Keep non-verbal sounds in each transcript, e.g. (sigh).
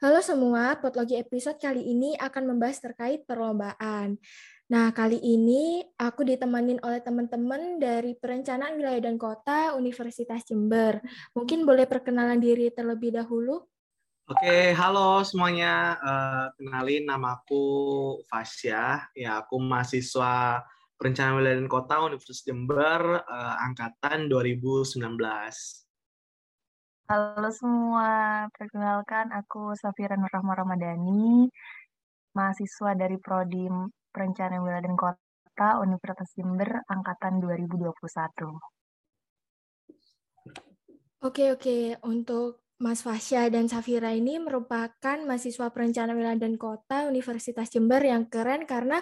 Halo semua, Potlogi episode kali ini akan membahas terkait perlombaan. Nah, kali ini aku ditemanin oleh teman-teman dari Perencanaan Wilayah dan Kota Universitas Jember. Mungkin boleh perkenalan diri terlebih dahulu? Oke, halo semuanya. Uh, kenalin nama aku Fasya. Ya, aku mahasiswa Perencanaan Wilayah dan Kota Universitas Jember uh, angkatan 2019. Halo semua, perkenalkan aku Safira Nur Rahma Ramadhani, mahasiswa dari Prodi Perencanaan Wilayah dan Kota Universitas Jember angkatan 2021. Oke, oke. Untuk Mas Fasya dan Safira ini merupakan mahasiswa perencanaan wilayah dan kota Universitas Jember yang keren karena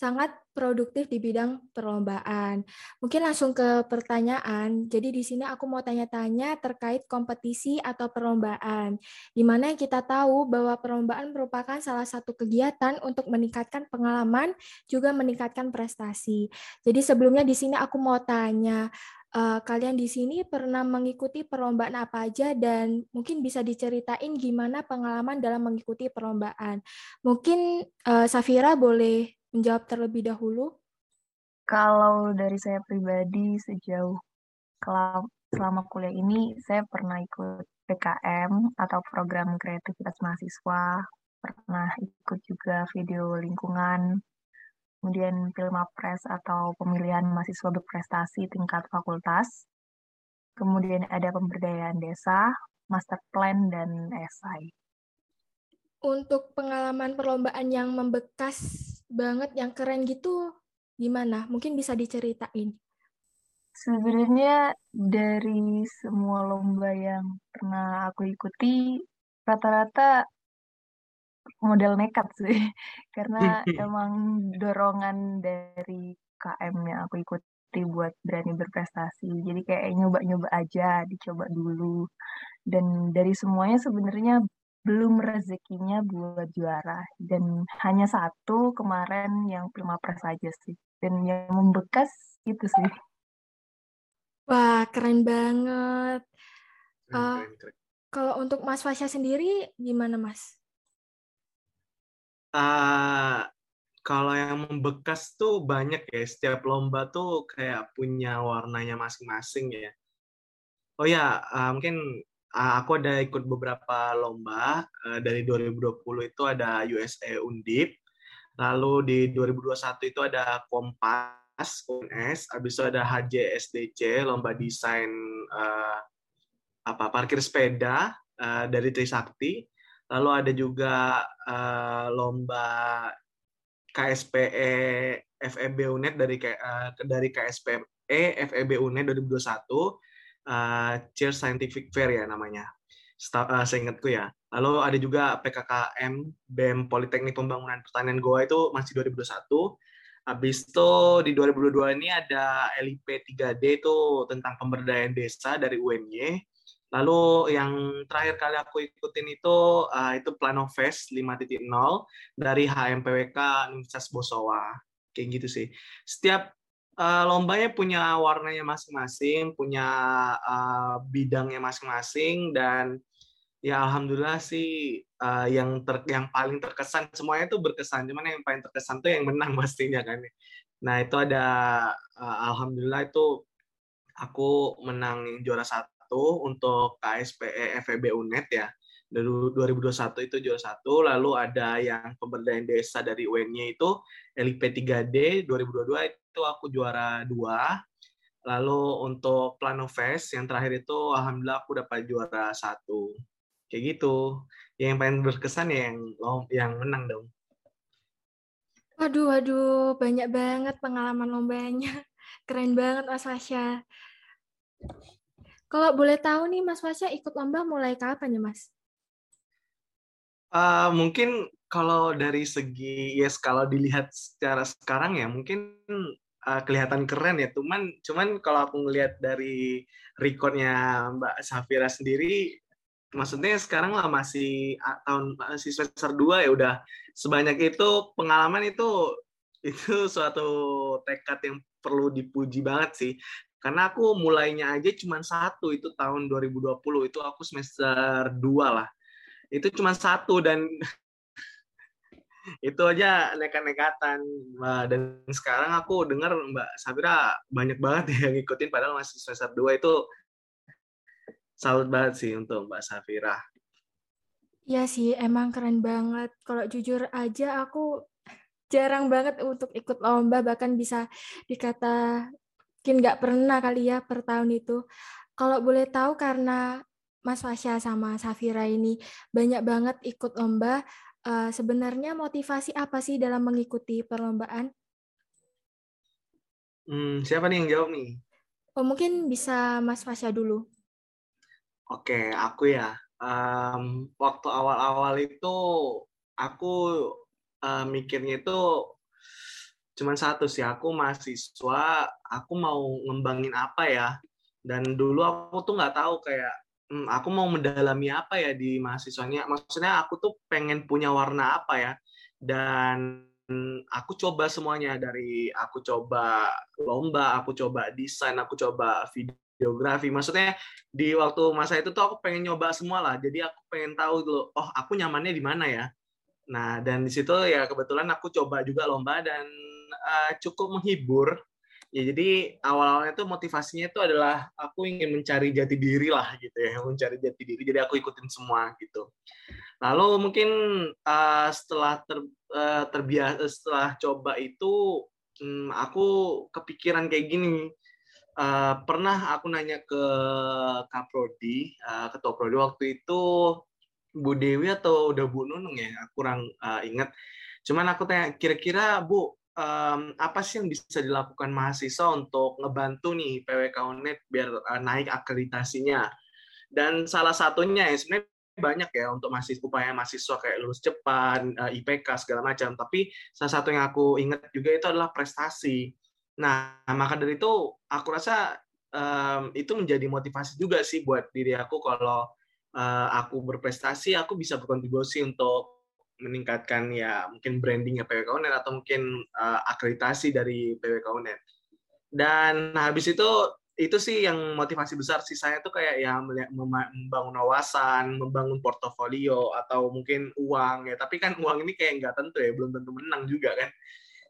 sangat produktif di bidang perlombaan. Mungkin langsung ke pertanyaan. Jadi di sini aku mau tanya-tanya terkait kompetisi atau perlombaan. Di mana kita tahu bahwa perlombaan merupakan salah satu kegiatan untuk meningkatkan pengalaman juga meningkatkan prestasi. Jadi sebelumnya di sini aku mau tanya Uh, kalian di sini pernah mengikuti perlombaan apa aja dan mungkin bisa diceritain gimana pengalaman dalam mengikuti perlombaan. Mungkin uh, Safira boleh menjawab terlebih dahulu? Kalau dari saya pribadi sejauh selama kuliah ini saya pernah ikut PKM atau program kreativitas mahasiswa, pernah ikut juga video lingkungan, kemudian Pilmapres atau pemilihan mahasiswa berprestasi tingkat fakultas, kemudian ada pemberdayaan desa, master plan, dan esai. Untuk pengalaman perlombaan yang membekas banget, yang keren gitu, gimana? Mungkin bisa diceritain. Sebenarnya dari semua lomba yang pernah aku ikuti, rata-rata model nekat sih. (laughs) Karena (laughs) emang dorongan dari KM yang aku ikuti buat berani berprestasi. Jadi kayak nyoba-nyoba aja, dicoba dulu. Dan dari semuanya sebenarnya belum rezekinya buat juara. Dan hanya satu kemarin yang prima pres aja sih. Dan yang membekas itu sih. Wah keren banget. Uh, kalau untuk Mas Fasya sendiri gimana Mas? Uh, kalau yang membekas tuh banyak ya. Setiap lomba tuh kayak punya warnanya masing-masing ya. Oh ya uh, mungkin Ah, aku ada ikut beberapa lomba uh, dari 2020 itu ada USA Undip, lalu di 2021 itu ada Kompas UNS, habis itu ada HJSDC lomba desain uh, apa parkir sepeda uh, dari Trisakti, lalu ada juga uh, lomba KSPE FEB UNED dari uh, dari KSPE FEB UNED 2021 uh, Cheer Scientific Fair ya namanya. Uh, seingatku ya. Lalu ada juga PKKM BEM Politeknik Pembangunan Pertanian Goa itu masih 2021. Habis itu di 2022 ini ada LIP 3D itu tentang pemberdayaan desa dari UNY. Lalu yang terakhir kali aku ikutin itu uh, itu Planofest 5.0 dari HMPWK Universitas Bosowa. Kayak gitu sih. Setiap uh, lombanya punya warnanya masing-masing, punya uh, bidangnya masing-masing dan ya alhamdulillah sih uh, yang ter yang paling terkesan semuanya itu berkesan, cuman yang paling terkesan tuh yang menang (laughs) pastinya kan. Nah itu ada uh, alhamdulillah itu aku menang juara satu untuk KSPE FEB UNED ya dari 2021 itu juara satu, lalu ada yang pemberdayaan desa dari UNY itu LIP 3D 2022 itu aku juara dua. Lalu untuk Plano Fest yang terakhir itu alhamdulillah aku dapat juara satu. Kayak gitu. Yang paling berkesan ya yang yang menang dong. Waduh, waduh, banyak banget pengalaman lombanya. (laughs) Keren banget Mas Fasya. Kalau boleh tahu nih Mas Fasya ikut lomba mulai kapan ya Mas? Uh, mungkin kalau dari segi yes kalau dilihat secara sekarang ya mungkin uh, kelihatan keren ya cuman cuman kalau aku ngelihat dari recordnya Mbak Safira sendiri maksudnya sekarang lah masih tahun masih semester 2 ya udah sebanyak itu pengalaman itu (laughs) itu suatu tekad yang perlu dipuji banget sih. Karena aku mulainya aja cuma satu itu tahun 2020 itu aku semester 2 lah. Itu cuma satu dan (laughs) itu aja nekat-nekatan dan sekarang aku dengar Mbak Safira banyak banget (laughs) yang ngikutin padahal masih semester 2 itu salut banget sih untuk Mbak Safira. Iya sih, emang keren banget. Kalau jujur aja aku jarang banget untuk ikut lomba, bahkan bisa dikata mungkin nggak pernah kali ya per tahun itu. Kalau boleh tahu karena Mas Fasya sama Safira ini banyak banget ikut lomba, uh, sebenarnya motivasi apa sih dalam mengikuti perlombaan? Hmm, siapa nih yang jawab nih? Oh, mungkin bisa Mas Fasya dulu. Oke, aku ya. Um, waktu awal-awal itu aku uh, mikirnya itu cuman satu sih aku mahasiswa aku mau ngembangin apa ya dan dulu aku tuh nggak tahu kayak hmm, aku mau mendalami apa ya di mahasiswanya? Maksudnya aku tuh pengen punya warna apa ya? Dan aku coba semuanya dari aku coba lomba aku coba desain aku coba videografi. Maksudnya di waktu masa itu tuh aku pengen nyoba semua lah. Jadi aku pengen tahu dulu oh aku nyamannya di mana ya? Nah, dan di situ ya kebetulan aku coba juga lomba dan uh, cukup menghibur. Ya, jadi awal-awalnya tuh motivasinya itu adalah aku ingin mencari jati diri lah gitu ya, (laughs) mencari jati diri. Jadi aku ikutin semua gitu. Lalu mungkin uh, setelah ter, uh, terbiasa setelah coba itu um, aku kepikiran kayak gini. Uh, pernah aku nanya ke Kaprodi, uh, ketua Prodi waktu itu Bu Dewi atau udah Bu Nunung ya, kurang uh, ingat. Cuman aku tanya, kira-kira Bu, um, apa sih yang bisa dilakukan mahasiswa untuk ngebantu nih PWK UNED biar uh, naik akreditasinya? Dan salah satunya ya sebenarnya banyak ya untuk mahasiswa upaya mahasiswa kayak lulus cepat, IPK segala macam. Tapi salah satu yang aku ingat juga itu adalah prestasi. Nah, maka dari itu aku rasa um, itu menjadi motivasi juga sih buat diri aku kalau uh, aku berprestasi, aku bisa berkontribusi untuk meningkatkan ya mungkin brandingnya PWK UNED atau mungkin uh, akreditasi dari PWK UNED. Dan habis itu itu sih yang motivasi besar sih saya tuh kayak ya membangun wawasan, membangun portofolio atau mungkin uang ya. Tapi kan uang ini kayak nggak tentu ya, belum tentu menang juga kan.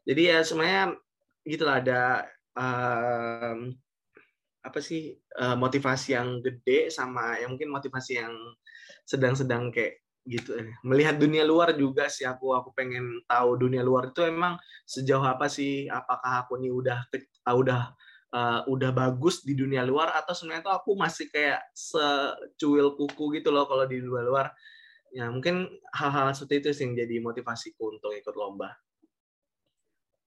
Jadi ya sebenarnya gitulah ada um, apa sih uh, motivasi yang gede sama yang mungkin motivasi yang sedang-sedang kayak gitu melihat dunia luar juga sih aku aku pengen tahu dunia luar itu emang sejauh apa sih apakah aku ini udah uh, udah uh, udah bagus di dunia luar atau sebenarnya tuh aku masih kayak secuil kuku gitu loh kalau di luar luar ya mungkin hal-hal seperti itu sih yang jadi motivasiku untuk ikut lomba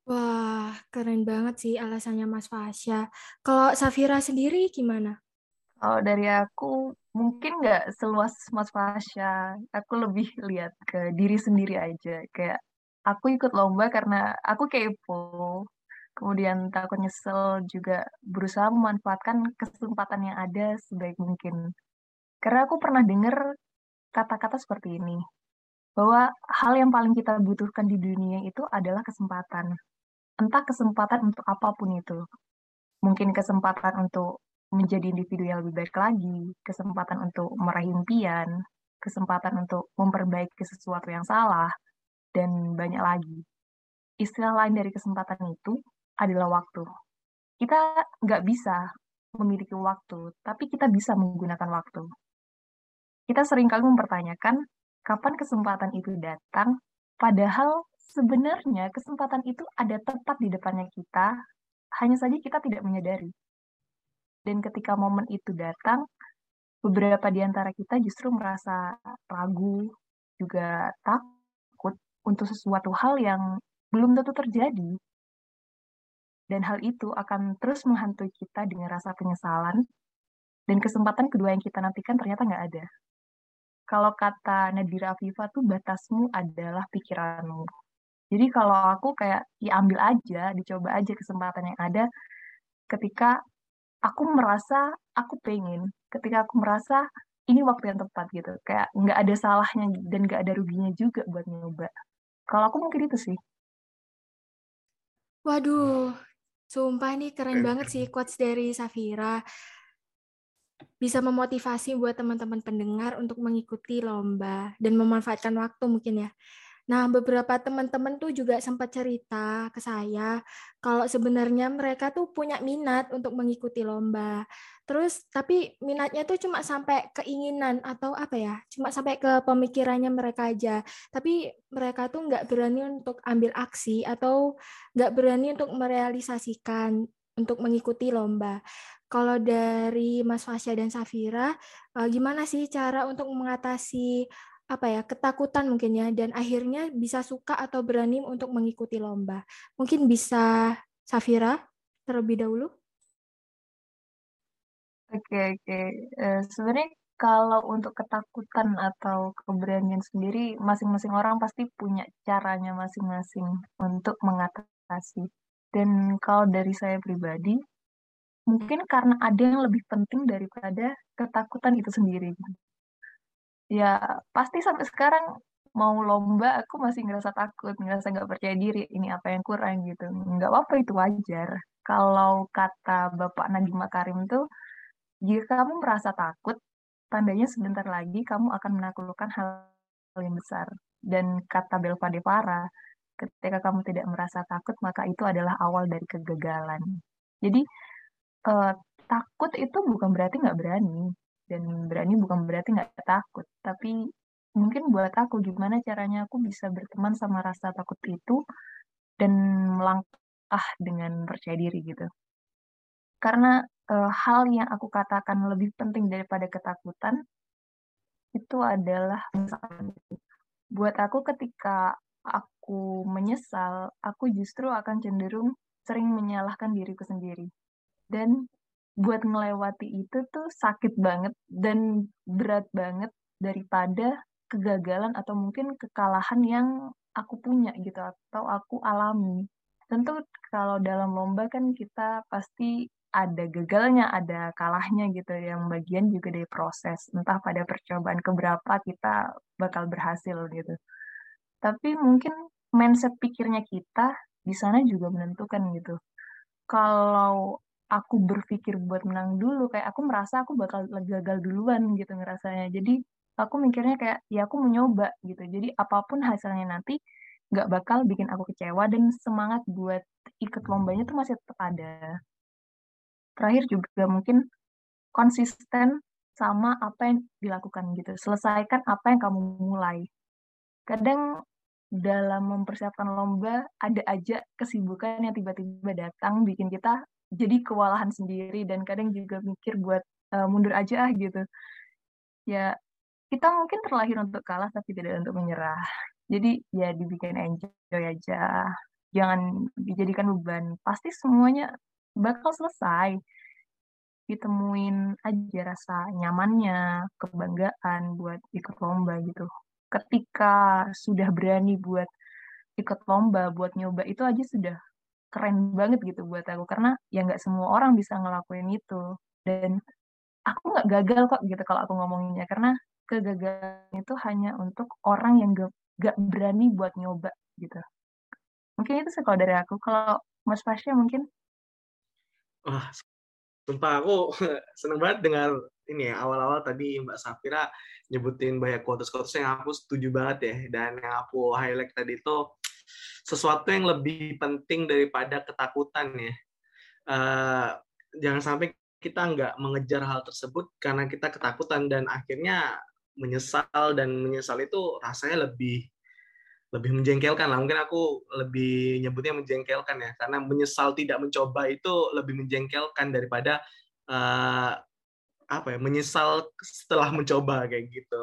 Wah, keren banget sih alasannya Mas Fasya. Kalau Safira sendiri gimana? Kalau dari aku, mungkin nggak seluas Mas Fasya. Aku lebih lihat ke diri sendiri aja. Kayak aku ikut lomba karena aku kepo. Kemudian takut nyesel juga berusaha memanfaatkan kesempatan yang ada sebaik mungkin. Karena aku pernah dengar kata-kata seperti ini. Bahwa hal yang paling kita butuhkan di dunia itu adalah kesempatan entah kesempatan untuk apa pun itu. Mungkin kesempatan untuk menjadi individu yang lebih baik lagi, kesempatan untuk meraih impian, kesempatan untuk memperbaiki sesuatu yang salah, dan banyak lagi. Istilah lain dari kesempatan itu adalah waktu. Kita nggak bisa memiliki waktu, tapi kita bisa menggunakan waktu. Kita sering kali mempertanyakan kapan kesempatan itu datang, padahal sebenarnya kesempatan itu ada tepat di depannya kita, hanya saja kita tidak menyadari. Dan ketika momen itu datang, beberapa di antara kita justru merasa ragu, juga takut untuk sesuatu hal yang belum tentu terjadi. Dan hal itu akan terus menghantui kita dengan rasa penyesalan, dan kesempatan kedua yang kita nantikan ternyata nggak ada. Kalau kata Nadira Afifa tuh batasmu adalah pikiranmu. Jadi kalau aku kayak diambil aja, dicoba aja kesempatan yang ada ketika aku merasa aku pengen, ketika aku merasa ini waktu yang tepat gitu. Kayak nggak ada salahnya dan nggak ada ruginya juga buat nyoba. Kalau aku mungkin itu sih. Waduh, sumpah nih keren banget sih quotes dari Safira. Bisa memotivasi buat teman-teman pendengar untuk mengikuti lomba dan memanfaatkan waktu mungkin ya. Nah, beberapa teman-teman tuh juga sempat cerita ke saya kalau sebenarnya mereka tuh punya minat untuk mengikuti lomba. Terus tapi minatnya tuh cuma sampai keinginan atau apa ya, cuma sampai ke pemikirannya mereka aja. Tapi mereka tuh nggak berani untuk ambil aksi atau nggak berani untuk merealisasikan untuk mengikuti lomba. Kalau dari Mas Fasya dan Safira, eh, gimana sih cara untuk mengatasi apa ya ketakutan mungkin ya dan akhirnya bisa suka atau berani untuk mengikuti lomba. Mungkin bisa Safira terlebih dahulu. Oke oke. Uh, sebenarnya kalau untuk ketakutan atau keberanian sendiri, masing-masing orang pasti punya caranya masing-masing untuk mengatasi. Dan kalau dari saya pribadi, mungkin karena ada yang lebih penting daripada ketakutan itu sendiri ya pasti sampai sekarang mau lomba aku masih ngerasa takut, ngerasa nggak percaya diri, ini apa yang kurang gitu. Nggak apa-apa itu wajar. Kalau kata Bapak Nadiem Makarim tuh, jika kamu merasa takut, tandanya sebentar lagi kamu akan menaklukkan hal yang besar. Dan kata Belva Devara, ketika kamu tidak merasa takut, maka itu adalah awal dari kegagalan. Jadi, eh, takut itu bukan berarti nggak berani dan berani bukan berarti nggak takut tapi mungkin buat aku gimana caranya aku bisa berteman sama rasa takut itu dan melangkah dengan percaya diri gitu. Karena e, hal yang aku katakan lebih penting daripada ketakutan itu adalah buat aku ketika aku menyesal aku justru akan cenderung sering menyalahkan diriku sendiri. Dan buat ngelewati itu tuh sakit banget dan berat banget daripada kegagalan atau mungkin kekalahan yang aku punya gitu atau aku alami. Tentu kalau dalam lomba kan kita pasti ada gagalnya, ada kalahnya gitu yang bagian juga dari proses. Entah pada percobaan keberapa kita bakal berhasil gitu. Tapi mungkin mindset pikirnya kita di sana juga menentukan gitu. Kalau aku berpikir buat menang dulu kayak aku merasa aku bakal gagal duluan gitu ngerasanya. Jadi aku mikirnya kayak ya aku mau nyoba gitu. Jadi apa pun hasilnya nanti nggak bakal bikin aku kecewa dan semangat buat ikut lombanya tuh masih tetap ada. Terakhir juga mungkin konsisten sama apa yang dilakukan gitu. Selesaikan apa yang kamu mulai. Kadang dalam mempersiapkan lomba ada aja kesibukan yang tiba-tiba datang bikin kita jadi kewalahan sendiri dan kadang juga mikir buat uh, mundur aja ah gitu. Ya kita mungkin terlahir untuk kalah tapi tidak untuk menyerah. Jadi ya dibikin enjoy aja. Jangan dijadikan beban. Pasti semuanya bakal selesai. Ditemuin aja rasa nyamannya kebanggaan buat ikut lomba gitu. Ketika sudah berani buat ikut lomba buat nyoba itu aja sudah keren banget gitu buat aku karena ya nggak semua orang bisa ngelakuin itu. Dan aku nggak gagal kok gitu kalau aku ngomonginnya karena kegagalan itu hanya untuk orang yang gak, gak berani buat nyoba gitu. Mungkin itu sih kalau dari aku. Kalau Mas Fasya mungkin? Wah sumpah aku (laughs) seneng banget dengar ini ya awal-awal tadi Mbak Safira nyebutin banyak quotes-quotes yang aku setuju banget ya. Dan yang aku highlight tadi itu sesuatu yang lebih penting daripada ketakutan ya. Uh, jangan sampai kita nggak mengejar hal tersebut karena kita ketakutan dan akhirnya menyesal dan menyesal itu rasanya lebih lebih menjengkelkan lah mungkin aku lebih nyebutnya menjengkelkan ya karena menyesal tidak mencoba itu lebih menjengkelkan daripada uh, apa ya menyesal setelah mencoba kayak gitu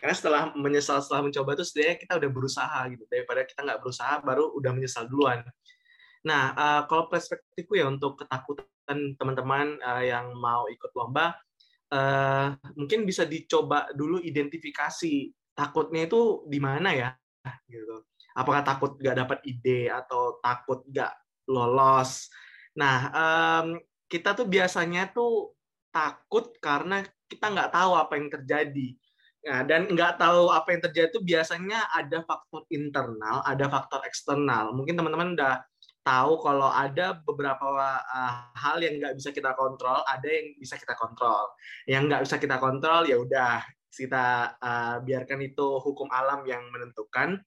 karena setelah menyesal setelah mencoba itu sebenarnya kita udah berusaha gitu. Daripada kita nggak berusaha baru udah menyesal duluan. Nah uh, kalau perspektifku ya untuk ketakutan teman-teman uh, yang mau ikut lomba uh, mungkin bisa dicoba dulu identifikasi takutnya itu di mana ya gitu. Apakah takut nggak dapat ide atau takut nggak lolos? Nah um, kita tuh biasanya tuh takut karena kita nggak tahu apa yang terjadi Nah, dan nggak tahu apa yang terjadi itu biasanya ada faktor internal, ada faktor eksternal. Mungkin teman-teman udah tahu kalau ada beberapa uh, hal yang nggak bisa kita kontrol, ada yang bisa kita kontrol. Yang nggak bisa kita kontrol ya udah kita uh, biarkan itu hukum alam yang menentukan.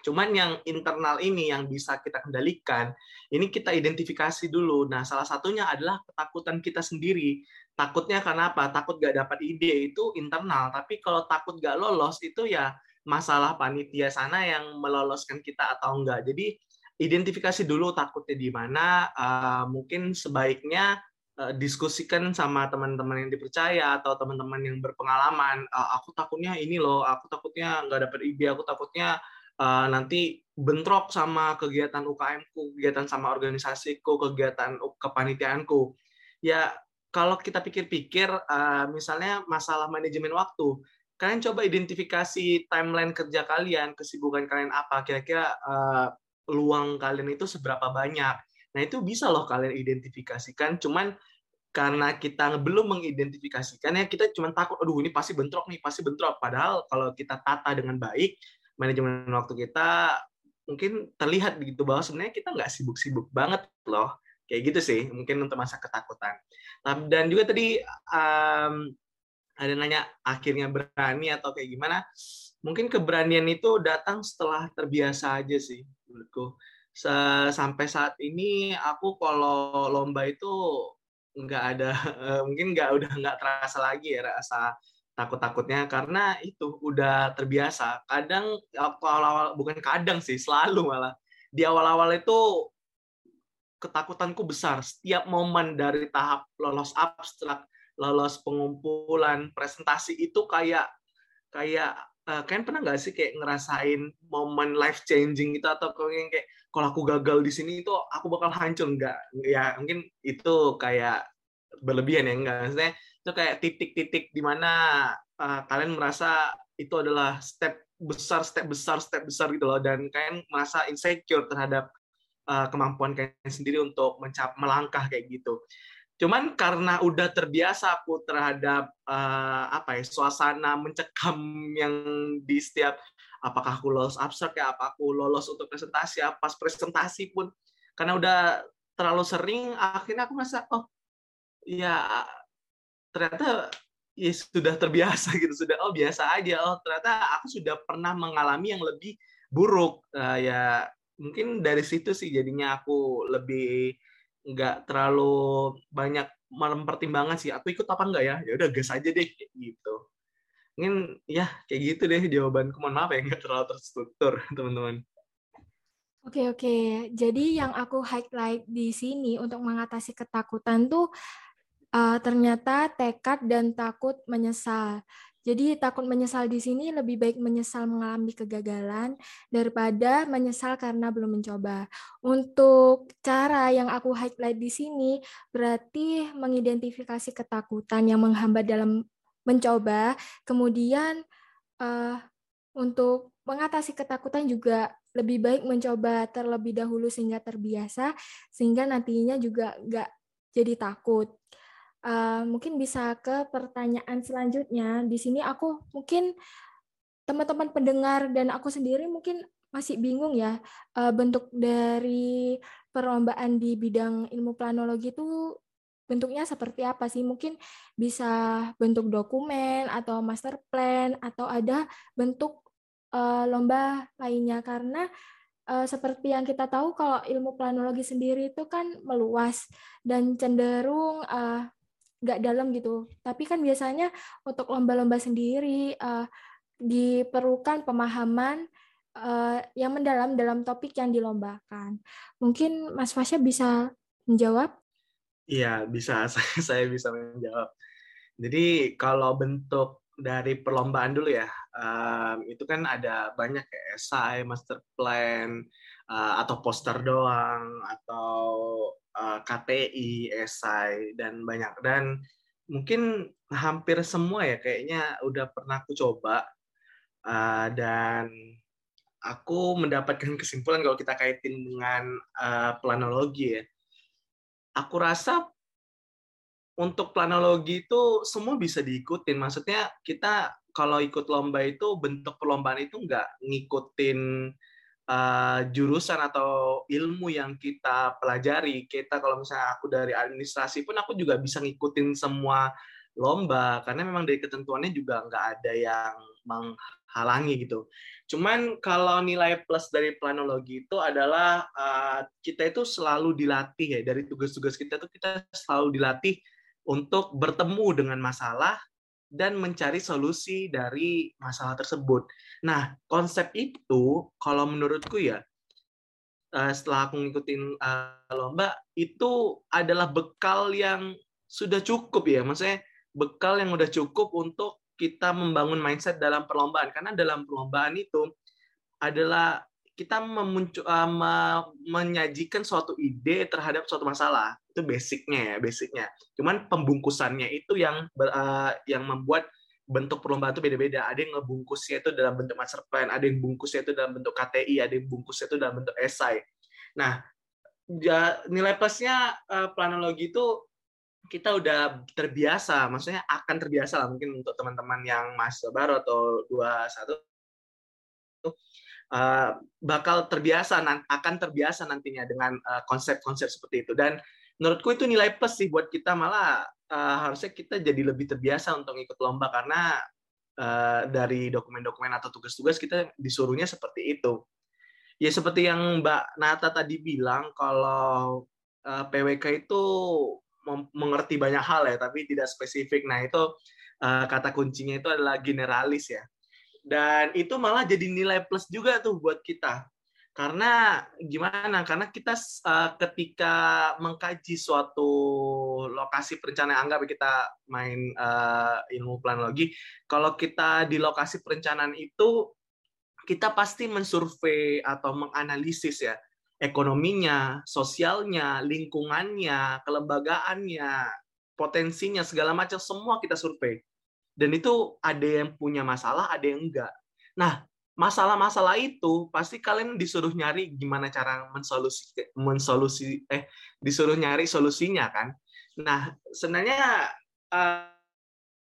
Cuman yang internal ini yang bisa kita kendalikan, ini kita identifikasi dulu. Nah, salah satunya adalah ketakutan kita sendiri. Takutnya karena apa? Takut gak dapat ide itu internal. Tapi kalau takut gak lolos itu ya masalah panitia sana yang meloloskan kita atau enggak. Jadi identifikasi dulu takutnya di mana. Uh, mungkin sebaiknya uh, diskusikan sama teman-teman yang dipercaya atau teman-teman yang berpengalaman. Uh, aku takutnya ini loh, aku takutnya nggak dapat ide, aku takutnya uh, nanti bentrok sama kegiatan UKM-ku, kegiatan sama organisasiku, kegiatan kepanitiaanku. Ya kalau kita pikir-pikir, uh, misalnya masalah manajemen waktu, kalian coba identifikasi timeline kerja kalian, kesibukan kalian apa, kira-kira uh, peluang kalian itu seberapa banyak. Nah, itu bisa loh kalian identifikasikan, cuman karena kita belum mengidentifikasikan ya kita cuma takut aduh ini pasti bentrok nih pasti bentrok. Padahal kalau kita tata dengan baik manajemen waktu kita mungkin terlihat begitu bahwa sebenarnya kita nggak sibuk-sibuk banget loh. Kayak gitu sih mungkin untuk masa ketakutan dan juga tadi um, ada nanya akhirnya berani atau kayak gimana. Mungkin keberanian itu datang setelah terbiasa aja sih menurutku. Sampai saat ini aku kalau lomba itu nggak ada (laughs) mungkin nggak udah nggak terasa lagi ya rasa takut-takutnya. Karena itu udah terbiasa. Kadang awal-awal bukan kadang sih selalu malah. Di awal-awal itu ketakutanku besar. Setiap momen dari tahap lolos abstrak lolos pengumpulan presentasi itu kayak kayak uh, kalian pernah nggak sih kayak ngerasain momen life changing itu atau kayak kayak kalau aku gagal di sini itu aku bakal hancur. Nggak. Ya mungkin itu kayak berlebihan ya enggak maksudnya itu kayak titik-titik di mana uh, kalian merasa itu adalah step besar step besar step besar gitu loh. Dan kalian merasa insecure terhadap uh, kemampuan kalian sendiri untuk mencap melangkah kayak gitu. Cuman karena udah terbiasa aku terhadap uh, apa ya suasana mencekam yang di setiap apakah aku lolos abstrak ya, apa aku lolos untuk presentasi, apa pas presentasi pun karena udah terlalu sering akhirnya aku merasa oh ya ternyata ya sudah terbiasa (laughs) gitu sudah oh biasa aja oh ternyata aku sudah pernah mengalami yang lebih buruk uh, ya mungkin dari situ sih jadinya aku lebih nggak terlalu banyak mempertimbangkan sih. Aku ikut apa enggak ya? Ya udah gas aja deh gitu. Mungkin ya kayak gitu deh jawabanku. Mohon maaf ya nggak terlalu terstruktur (laughs) teman-teman. Oke oke, jadi yang aku highlight di sini untuk mengatasi ketakutan tuh uh, ternyata tekad dan takut menyesal. Jadi takut menyesal di sini lebih baik menyesal mengalami kegagalan daripada menyesal karena belum mencoba. Untuk cara yang aku highlight di sini berarti mengidentifikasi ketakutan yang menghambat dalam mencoba, kemudian uh, untuk mengatasi ketakutan juga lebih baik mencoba terlebih dahulu sehingga terbiasa, sehingga nantinya juga nggak jadi takut. Uh, mungkin bisa ke pertanyaan selanjutnya. Di sini aku mungkin teman-teman pendengar dan aku sendiri mungkin masih bingung ya uh, bentuk dari perlombaan di bidang ilmu planologi itu bentuknya seperti apa sih? Mungkin bisa bentuk dokumen atau master plan atau ada bentuk uh, lomba lainnya karena seperti yang kita tahu kalau ilmu planologi sendiri itu kan meluas dan cenderung nggak dalam gitu. Tapi kan biasanya untuk lomba-lomba sendiri uh, diperlukan pemahaman uh, yang mendalam dalam topik yang dilombakan. Mungkin Mas Fasya bisa menjawab? Iya, bisa. (laughs) Saya bisa menjawab. Jadi kalau bentuk dari perlombaan dulu ya, um, itu kan ada banyak kayak esai, master plan, uh, atau poster doang, atau eh, KTI, esai dan banyak dan mungkin hampir semua ya kayaknya udah pernah aku coba uh, dan aku mendapatkan kesimpulan kalau kita kaitin dengan uh, planologi ya. Aku rasa untuk planologi itu semua bisa diikutin. Maksudnya kita kalau ikut lomba itu bentuk perlombaan itu nggak ngikutin uh, jurusan atau ilmu yang kita pelajari. Kita kalau misalnya aku dari administrasi pun aku juga bisa ngikutin semua lomba karena memang dari ketentuannya juga nggak ada yang menghalangi gitu. Cuman kalau nilai plus dari planologi itu adalah uh, kita itu selalu dilatih ya dari tugas-tugas kita tuh kita selalu dilatih untuk bertemu dengan masalah dan mencari solusi dari masalah tersebut. Nah, konsep itu kalau menurutku ya eh, setelah aku ngikutin eh, lomba itu adalah bekal yang sudah cukup ya. Maksudnya bekal yang udah cukup untuk kita membangun mindset dalam perlombaan. Karena dalam perlombaan itu adalah kita memuncul, uh, menyajikan suatu ide terhadap suatu masalah. Itu basicnya ya basicnya. Cuman pembungkusannya itu yang uh, yang membuat bentuk perlombaan itu beda-beda. Ada yang ngebungkusnya itu dalam bentuk master plan ada yang bungkusnya itu dalam bentuk KTI ada yang bungkusnya itu dalam bentuk esai. Nah ya, nilai plusnya uh, planologi itu kita udah terbiasa maksudnya akan terbiasa lah mungkin untuk teman-teman yang masih baru atau dua satu uh, bakal terbiasa akan terbiasa nantinya dengan eh, konsep-konsep uh, seperti itu. Dan menurutku itu nilai plus sih buat kita malah uh, harusnya kita jadi lebih terbiasa untuk ikut lomba karena uh, dari dokumen-dokumen atau tugas-tugas kita disuruhnya seperti itu. Ya seperti yang Mbak Nata tadi bilang kalau uh, PWK itu mengerti banyak hal ya tapi tidak spesifik. Nah itu uh, kata kuncinya itu adalah generalis ya. Dan itu malah jadi nilai plus juga tuh buat kita karena gimana karena kita uh, ketika mengkaji suatu lokasi perencanaan anggap kita main uh, ilmu planologi kalau kita di lokasi perencanaan itu kita pasti mensurvei atau menganalisis ya ekonominya, sosialnya, lingkungannya, kelembagaannya, potensinya segala macam semua kita survei. Dan itu ada yang punya masalah, ada yang enggak. Nah, masalah-masalah itu pasti kalian disuruh nyari gimana cara mensolusi mensolusi eh disuruh nyari solusinya kan. Nah, sebenarnya uh,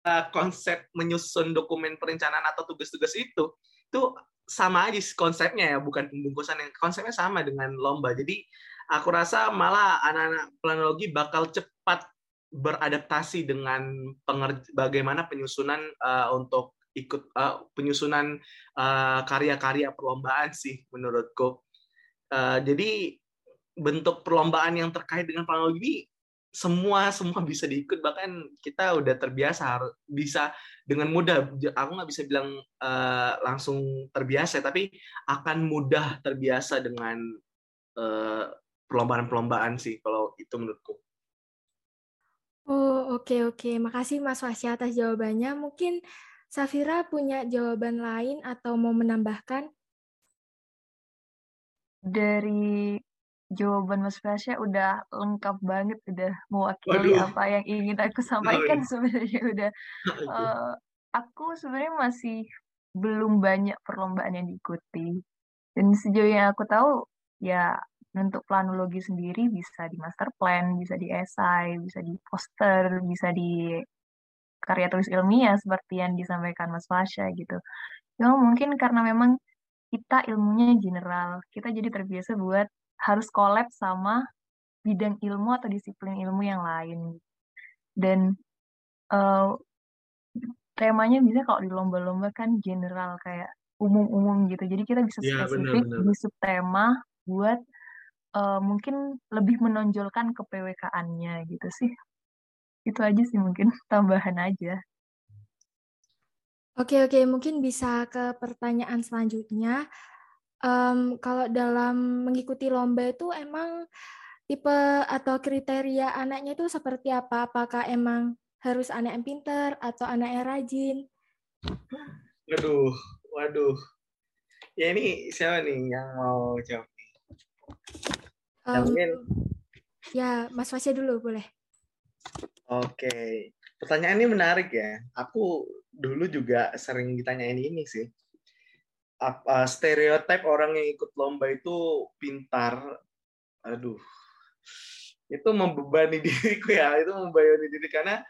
uh, konsep menyusun dokumen perencanaan atau tugas-tugas itu itu sama aja konsepnya ya, bukan pembungkusan yang konsepnya sama dengan lomba. Jadi aku rasa malah anak-anak planologi bakal cepat beradaptasi dengan bagaimana penyusunan uh, untuk ikut uh, penyusunan uh, karya-karya perlombaan sih menurutku. Uh, jadi bentuk perlombaan yang terkait dengan planologi ini semua semua bisa diikut bahkan kita udah terbiasa harus bisa dengan mudah aku nggak bisa bilang uh, langsung terbiasa tapi akan mudah terbiasa dengan uh, perlombaan-perlombaan sih kalau itu menurutku. Oh, oke oke. Makasih Mas Fasya atas jawabannya. Mungkin Safira punya jawaban lain atau mau menambahkan? Dari jawaban Mas Fasya udah lengkap banget, udah mewakili Waduh. apa yang ingin aku sampaikan (laughs) sebenarnya udah. Uh, aku sebenarnya masih belum banyak perlombaan yang diikuti. Dan sejauh yang aku tahu, ya untuk planologi sendiri bisa di master plan, bisa di esai, bisa di poster, bisa di karya tulis ilmiah seperti yang disampaikan Mas Fasya gitu. Cuma mungkin karena memang kita ilmunya general, kita jadi terbiasa buat harus collab sama bidang ilmu atau disiplin ilmu yang lain. Dan uh, temanya bisa kalau di lomba-lomba kan general kayak umum-umum gitu. Jadi kita bisa iya, spesifik ya, di subtema buat uh, mungkin lebih menonjolkan ke PWK-annya gitu sih. Itu aja sih mungkin (laughs) tambahan aja. Oke oke, mungkin bisa ke pertanyaan selanjutnya. Um, kalau dalam mengikuti lomba itu emang tipe atau kriteria anaknya itu seperti apa? Apakah emang harus anak yang pinter atau anak yang rajin? Waduh, waduh. Ya ini siapa nih yang mau jawab? Um, mungkin ya Mas Fasya dulu boleh. Oke, pertanyaan ini menarik ya. Aku dulu juga sering ditanyain ini sih. Apa stereotip orang yang ikut lomba itu pintar? Aduh, itu membebani (laughs) diriku ya. Itu membebani diri karena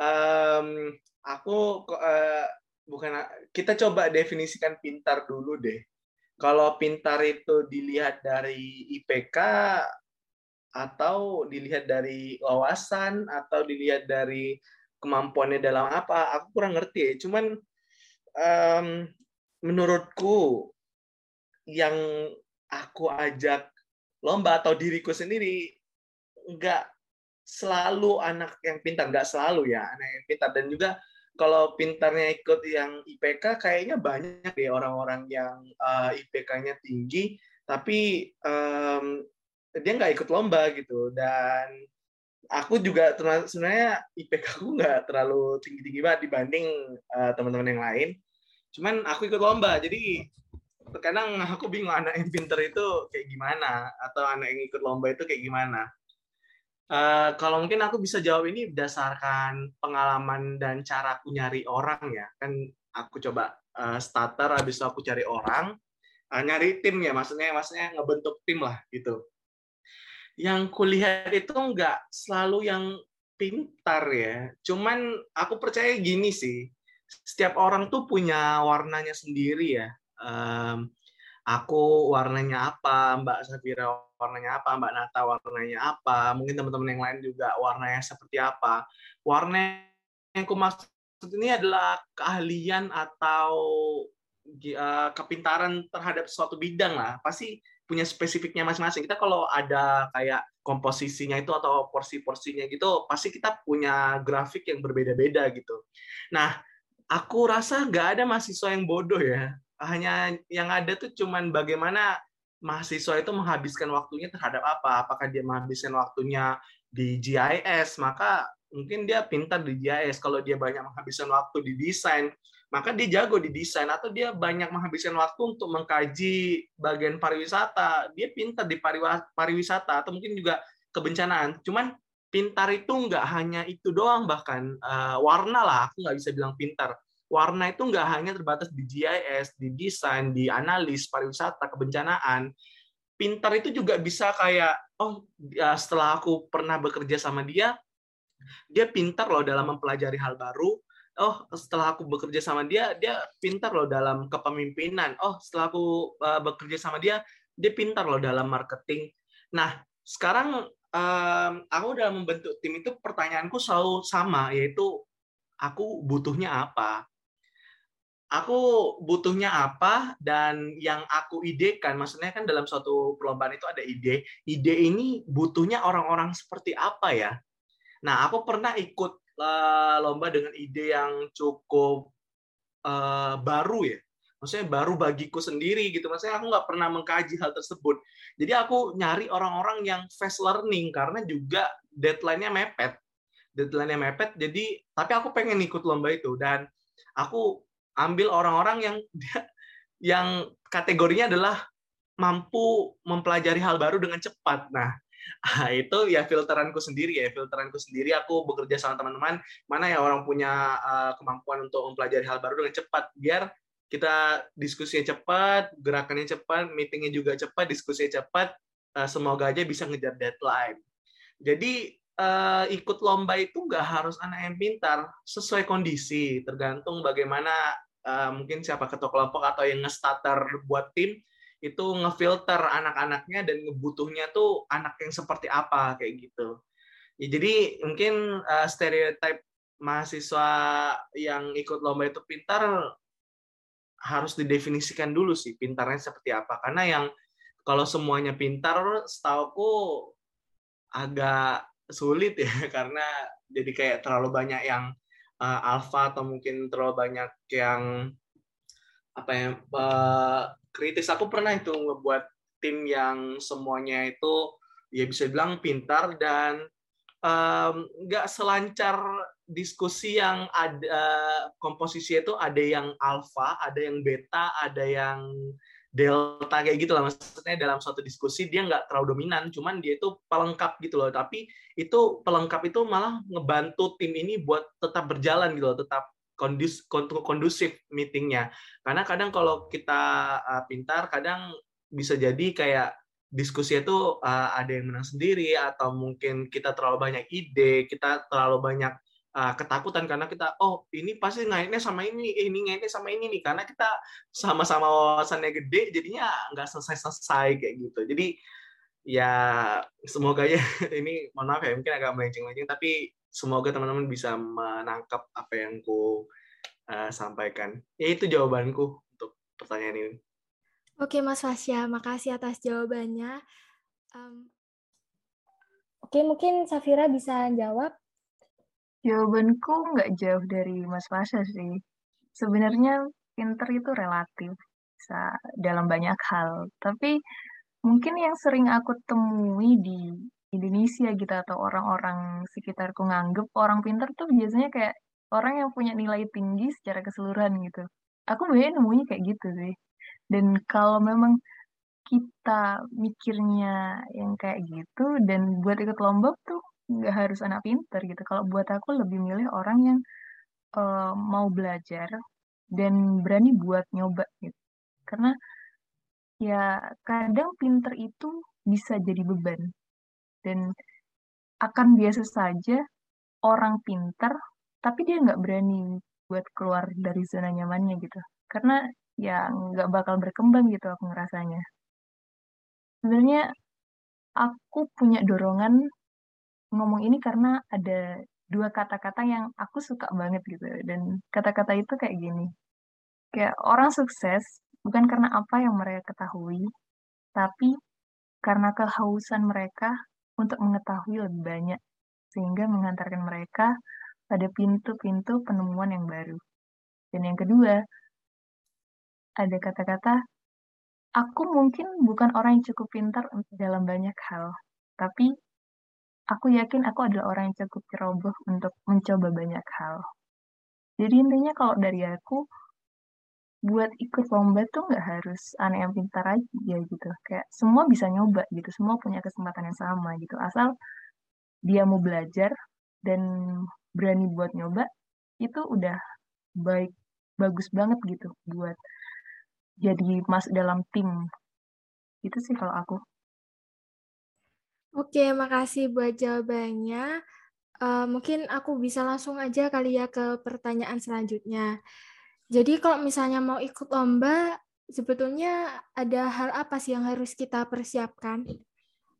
um, aku uh, bukan kita coba definisikan pintar dulu deh kalau pintar itu dilihat dari IPK atau dilihat dari wawasan atau dilihat dari kemampuannya dalam apa aku kurang ngerti ya. Cuman um, menurutku yang aku ajak lomba atau diriku sendiri nggak selalu anak yang pintar nggak selalu ya anak yang pintar. Dan juga kalau pintarnya ikut yang IPK kayaknya banyak deh orang-orang yang uh, eh, IPK-nya tinggi. Tapi um, dia nggak ikut lomba gitu dan aku juga sebenarnya IPK aku nggak terlalu tinggi-tinggi banget dibanding uh, teman-teman yang lain cuman aku ikut lomba jadi terkadang aku bingung anak yang pinter itu kayak gimana atau anak yang ikut lomba itu kayak gimana Uh, kalau mungkin aku bisa jawab ini berdasarkan pengalaman dan cara aku nyari orang ya. Kan aku coba uh, starter, habis itu aku cari orang, uh, nyari tim ya, maksudnya maksudnya ngebentuk tim lah gitu. Yang kulihat itu nggak selalu yang pintar ya. Cuman aku percaya gini sih, setiap orang tuh punya warnanya sendiri ya. Um, aku warnanya apa, Mbak Safira warnanya apa, Mbak Nata warnanya apa, mungkin teman-teman yang lain juga warnanya seperti apa. Warna yang aku maksud ini adalah keahlian atau uh, kepintaran terhadap suatu bidang lah. Pasti punya spesifiknya masing-masing. Kita kalau ada kayak komposisinya itu atau porsi-porsinya gitu, pasti kita punya grafik yang berbeda-beda gitu. Nah, aku rasa nggak ada mahasiswa yang bodoh ya hanya yang ada tuh cuman bagaimana mahasiswa itu menghabiskan waktunya terhadap apa? Apakah dia menghabiskan waktunya di GIS, maka mungkin dia pintar di GIS. Kalau dia banyak menghabiskan waktu di desain, maka dia jago di desain. Atau dia banyak menghabiskan waktu untuk mengkaji bagian pariwisata, dia pintar di pariwisata. Atau mungkin juga kebencanaan. Cuman pintar itu nggak hanya itu doang, bahkan uh, warna lah, aku nggak bisa bilang pintar warna itu nggak hanya terbatas di GIS, di desain, di analis, pariwisata, kebencanaan. Pintar itu juga bisa kayak, oh ya setelah aku pernah bekerja sama dia, dia pintar loh dalam mempelajari hal baru. Oh, setelah aku bekerja sama dia, dia pintar loh dalam kepemimpinan. Oh, setelah aku uh, bekerja sama dia, dia pintar loh dalam marketing. Nah, sekarang um, aku dalam membentuk tim itu pertanyaanku selalu sama, yaitu aku butuhnya apa aku butuhnya apa dan yang aku idekan maksudnya kan dalam suatu perlombaan itu ada ide ide ini butuhnya orang-orang seperti apa ya nah aku pernah ikut lomba dengan ide yang cukup uh, baru ya. Maksudnya baru bagiku sendiri gitu. Maksudnya aku nggak pernah mengkaji hal tersebut. Jadi aku nyari orang-orang yang fast learning karena juga deadline-nya mepet. Deadline-nya mepet jadi tapi aku pengen ikut lomba itu. Dan aku ambil orang-orang yang yang kategorinya adalah mampu mempelajari hal baru dengan cepat. Nah, itu ya filteranku sendiri ya, filteranku sendiri. Aku bekerja sama teman-teman, mana ya orang punya uh, kemampuan untuk mempelajari hal baru dengan cepat. Biar kita diskusinya cepat, gerakannya cepat, meetingnya juga cepat, diskusinya cepat, uh, semoga aja bisa ngejar deadline. Jadi uh, ikut lomba itu nggak harus anak yang pintar, sesuai kondisi, tergantung bagaimana uh, mungkin siapa ketua kelompok atau yang nge-starter buat tim itu ngefilter anak-anaknya dan ngebutuhnya tuh anak yang seperti apa kayak gitu. Ya, jadi mungkin uh, stereotip mahasiswa yang ikut lomba itu pintar harus didefinisikan dulu sih pintarnya seperti apa karena yang kalau semuanya pintar setauku agak sulit ya (laughs) karena jadi kayak terlalu banyak yang uh, alpha atau mungkin terlalu banyak yang apa ya uh, kritis. Aku pernah itu ngebuat tim yang semuanya itu ya bisa bilang pintar dan nggak um, selancar diskusi yang ada komposisi itu ada yang alpha, ada yang beta, ada yang delta kayak gitu lah maksudnya dalam suatu diskusi. Dia nggak terlalu dominan cuman dia itu pelengkap gitu loh. Tapi itu pelengkap itu malah ngebantu tim ini buat tetap berjalan gitu loh tetap kondus kondusif meetingnya. Karena kadang kalau kita uh, pintar kadang bisa jadi kayak diskusi itu uh, ada yang menang sendiri atau mungkin kita terlalu banyak ide kita terlalu banyak uh, ketakutan karena kita oh ini pasti ngaitnya sama ini ini ngaitnya sama ini nih. Karena kita sama-sama wawasannya gede jadinya nggak selesai-selesai kayak gitu. Jadi ya semoga ya (laughs) ini mohon maaf ya mungkin agak melenceng-lenceng tapi semoga teman-teman bisa menangkap apa yang ku uh, sampaikan ya itu jawabanku untuk pertanyaan ini oke Mas Fasya makasih atas jawabannya um, oke mungkin Safira bisa jawab Jawabanku nggak jauh dari Mas Fasya sih. Sebenarnya pinter itu relatif, bisa dalam banyak hal. Tapi mungkin yang sering aku temui di Indonesia gitu atau orang-orang sekitarku nganggep orang pinter tuh biasanya kayak orang yang punya nilai tinggi secara keseluruhan gitu. Aku biasanya nemunya kayak gitu sih. Dan kalau memang kita mikirnya yang kayak gitu dan buat ikut lomba tuh nggak harus anak pinter gitu. Kalau buat aku lebih milih orang yang uh, mau belajar dan berani buat nyoba gitu. Karena ya kadang pinter itu bisa jadi beban dan akan biasa saja orang pinter tapi dia nggak berani buat keluar dari zona nyamannya gitu. Karena ya nggak bakal berkembang gitu aku ngerasanya. Sebenarnya aku punya dorongan ngomong ini karena ada dua kata-kata yang aku suka banget gitu dan kata-kata itu kayak gini kayak orang sukses bukan karena apa yang mereka ketahui tapi karena kehausan mereka untuk mengetahui lebih banyak sehingga mengantarkan mereka pada pintu-pintu penemuan yang baru dan yang kedua ada kata-kata aku mungkin bukan orang yang cukup pintar dalam banyak hal tapi Aku yakin aku adalah orang yang cukup ceroboh untuk mencoba banyak hal. Jadi intinya kalau dari aku, buat ikut lomba tuh nggak harus aneh yang pintar aja gitu. Kayak semua bisa nyoba gitu, semua punya kesempatan yang sama gitu. Asal dia mau belajar dan berani buat nyoba, itu udah baik, bagus banget gitu buat jadi masuk dalam tim. Itu sih kalau aku. Oke, makasih buat jawabannya. Uh, mungkin aku bisa langsung aja kali ya ke pertanyaan selanjutnya. Jadi kalau misalnya mau ikut lomba, sebetulnya ada hal apa sih yang harus kita persiapkan?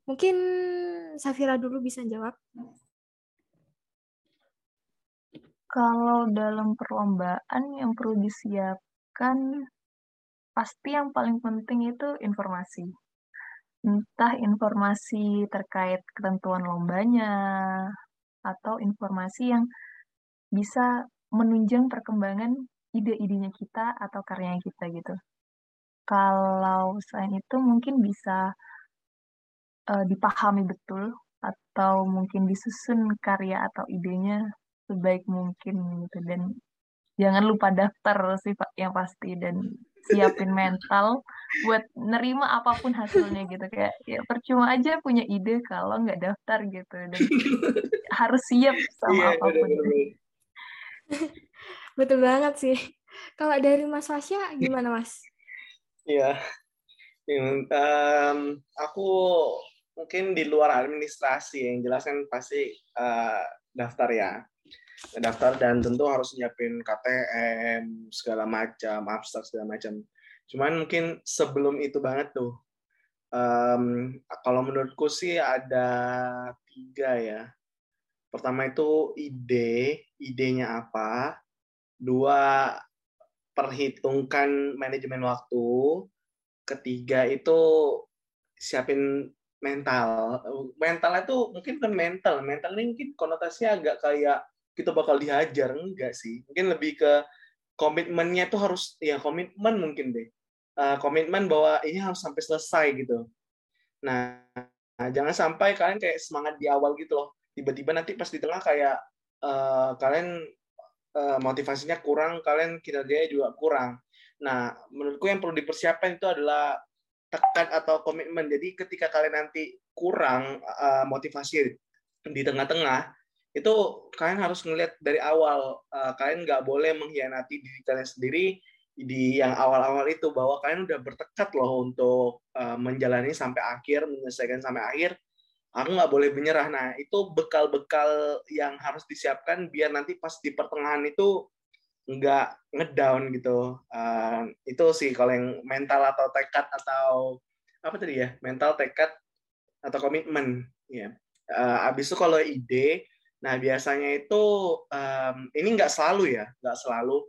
Mungkin Safira dulu bisa jawab. Kalau dalam perlombaan yang perlu disiapkan, pasti yang paling penting itu informasi entah informasi terkait ketentuan lombanya atau informasi yang bisa menunjang perkembangan ide-idenya kita atau karyanya kita gitu. Kalau selain itu mungkin bisa uh, dipahami betul atau mungkin disusun karya atau idenya sebaik mungkin gitu. Dan jangan lupa daftar sih Pak yang pasti. Dan siapin mental buat nerima apa pun hasilnya gitu. Kayak ya percuma aja punya ide kalau nggak daftar gitu. Dan (laughs) harus siap sama yeah, apa pun. bener -bener. Betul banget sih kalau dari Mas Fasya gimana Mas? Iya, um, aku mungkin di luar administrasi yang jelas kan pasti uh, daftar ya daftar dan tentu harus nyiapin KTM segala macam, abstrak segala macam. Cuman mungkin sebelum itu banget tuh, um, kalau menurutku sih ada tiga ya. Pertama itu ide, idenya apa. Dua, perhitungkan manajemen waktu. Ketiga itu siapin mental. Mental itu mungkin bukan mental. Mental ini mungkin konotasinya agak kayak kita bakal dihajar enggak sih mungkin lebih ke komitmennya tuh harus ya komitmen mungkin deh uh, komitmen bahwa ini harus sampai selesai gitu nah, nah jangan sampai kalian kayak semangat di awal gitu loh tiba-tiba nanti pas di tengah kayak uh, kalian uh, motivasinya kurang kalian kinerjanya juga kurang. Nah menurutku yang perlu dipersiapkan itu adalah tekan atau komitmen. Jadi ketika kalian nanti kurang uh, motivasi di tengah-tengah itu kalian harus ngelihat dari awal uh, kalian nggak boleh mengkhianati diri kalian sendiri di yang awal-awal itu bahwa kalian udah bertekad loh untuk uh, menjalani sampai akhir menyelesaikan sampai akhir aku nggak boleh menyerah. Nah, itu bekal-bekal yang harus disiapkan biar nanti pas di pertengahan itu nggak ngedown gitu. Uh, itu sih kalau yang mental atau tekad atau apa tadi ya, mental tekad atau komitmen. Ya. Uh, abis itu kalau ide, nah biasanya itu um, ini nggak selalu ya, nggak selalu.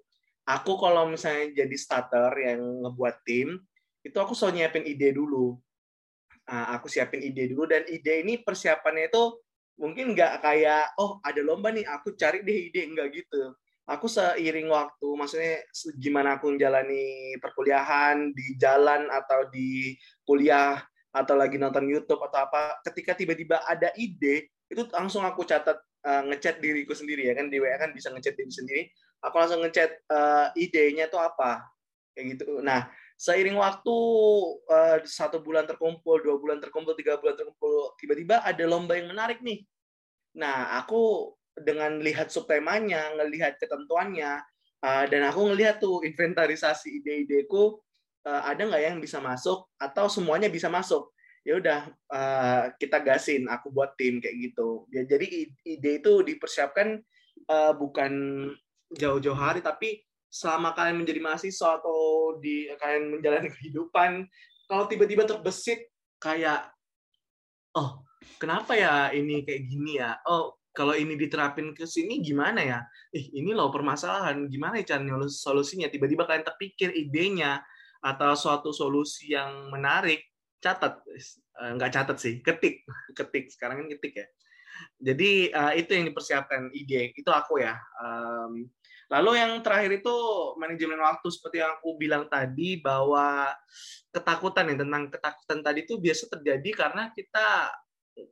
Aku kalau misalnya jadi starter yang ngebuat tim, itu aku selalu nyiapin ide dulu. Uh, aku siapin ide dulu dan ide ini persiapannya itu mungkin nggak kayak oh ada lomba nih aku cari deh ide nggak gitu aku seiring waktu, maksudnya gimana aku menjalani perkuliahan di jalan atau di kuliah atau lagi nonton YouTube atau apa, ketika tiba-tiba ada ide, itu langsung aku catat uh, ngechat diriku sendiri ya kan di WA kan bisa ngechat diri sendiri. Aku langsung ngechat uh, idenya itu apa kayak gitu. Nah seiring waktu uh, satu bulan terkumpul, dua bulan terkumpul, tiga bulan terkumpul, tiba-tiba ada lomba yang menarik nih. Nah aku dengan lihat subtemanya, ngelihat ketentuannya, uh, dan aku ngelihat tuh inventarisasi ide-ideku uh, ada nggak yang bisa masuk atau semuanya bisa masuk. Ya udah kita gasin, aku buat tim kayak gitu. Ya, jadi ide itu dipersiapkan bukan jauh-jauh hari, tapi selama kalian menjadi mahasiswa atau di kalian menjalani kehidupan, kalau tiba-tiba terbesit kayak, oh kenapa ya ini kayak gini ya? Oh kalau ini diterapin ke sini gimana ya? Eh, ini loh permasalahan, gimana ya cara solusinya? Tiba-tiba kalian terpikir idenya atau suatu solusi yang menarik, catat. Eh, nggak catat sih, ketik. (laughs) Ketik, sekarang kan ketik ya. Jadi uh, itu yang dipersiapkan ide, itu aku ya. Um, lalu yang terakhir itu manajemen waktu seperti yang aku bilang tadi bahwa ketakutan ya tentang ketakutan tadi itu biasa terjadi karena kita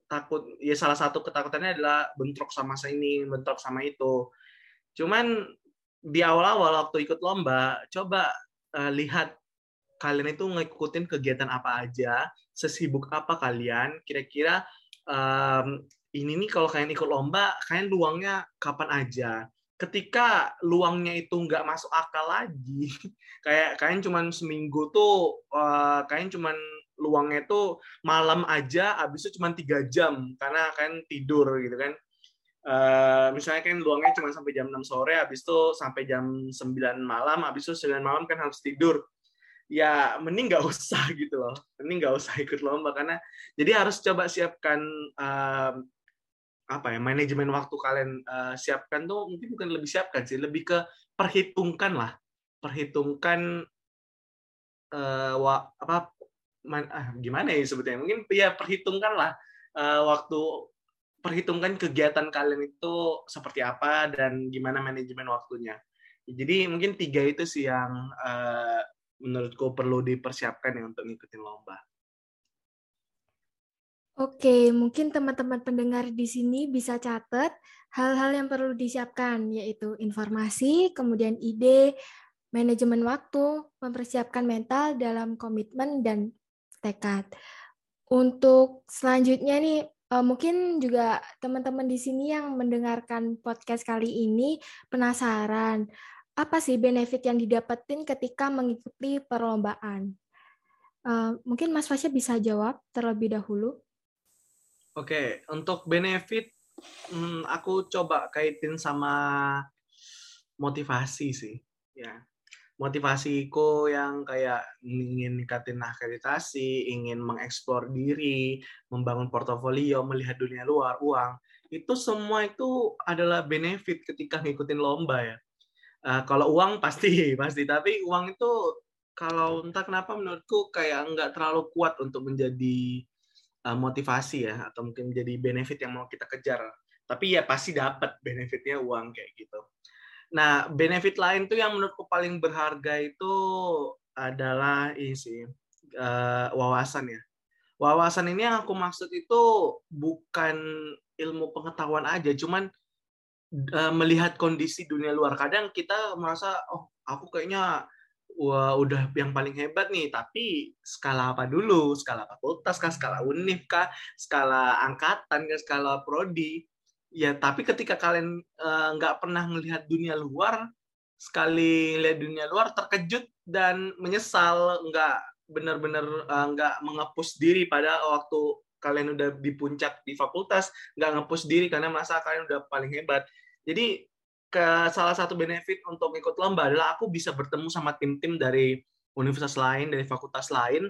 takut ya salah satu ketakutannya adalah bentrok sama ini bentrok sama itu. Cuman di awal-awal waktu ikut lomba coba uh, lihat kalian itu ngikutin kegiatan apa aja sesibuk apa kalian kira-kira um, ini nih kalau kalian ikut lomba kalian luangnya kapan aja ketika luangnya itu nggak masuk akal lagi (laughs) kayak kalian cuman seminggu tuh uh, kalian cuman luangnya itu malam aja habis itu cuma tiga jam karena kan tidur gitu kan. Uh, misalnya kan luangnya cuma sampai jam 6 sore habis itu sampai jam 9 malam habis itu 9 malam kan harus tidur. Ya mending nggak (laughs) usah gitu loh mending nggak usah ikut lomba karena jadi harus coba siapkan uh, apa ya manajemen waktu kalian uh, siapkan tuh mungkin bukan lebih siapkan sih lebih ke perhitungkan lah. Perhitungkan uh, wa, apa man, ah, gimana ya sebetulnya mungkin ya perhitungkanlah uh, waktu perhitungkan kegiatan kalian itu seperti apa dan gimana manajemen waktunya. Jadi mungkin tiga itu sih yang uh, menurutku perlu dipersiapkan ya untuk ngikutin lomba. Oke, mungkin teman-teman pendengar di sini bisa catat hal-hal yang perlu disiapkan, yaitu informasi, kemudian ide, manajemen waktu, mempersiapkan mental dalam komitmen dan tekad. Untuk selanjutnya nih, uh, mungkin juga teman-teman di sini yang mendengarkan podcast kali ini penasaran, apa sih benefit yang didapetin ketika mengikuti perlombaan? Uh, mungkin Mas Fasya bisa jawab terlebih dahulu. Oke, untuk benefit, hmm, aku coba kaitin sama motivasi sih. Ya, motivasiku yang kayak ingin ningkatin akreditasi, ingin mengeksplor diri, membangun portofolio, melihat dunia luar, uang, itu semua itu adalah benefit ketika ngikutin lomba ya. Uh, kalau uang (laughs) pasti, pasti. Tapi uang itu kalau entah kenapa menurutku kayak nggak terlalu kuat untuk menjadi uh, motivasi ya, atau mungkin menjadi benefit yang mau kita kejar. Tapi ya pasti dapat benefitnya uang kayak gitu. Nah, benefit lain tuh yang menurutku paling berharga itu adalah ini sih uh, wawasan ya. Wawasan ini yang aku maksud itu bukan ilmu pengetahuan aja, cuman uh, melihat kondisi dunia luar. Kadang kita merasa, oh aku kayaknya wah, udah yang paling hebat nih, tapi skala apa dulu? Skala fakultas kah, skala univ kah, skala angkatan kah, skala prodi? ya tapi ketika kalian eh, nggak uh, pernah melihat dunia luar sekali lihat dunia luar terkejut dan menyesal nggak benar-benar uh, nggak mengepus diri. Pada waktu kalian udah di puncak di fakultas nggak ngepush diri karena merasa kalian udah paling hebat. Jadi ke salah satu benefit untuk ikut lomba adalah aku bisa bertemu sama tim-tim dari universitas lain dari fakultas lain.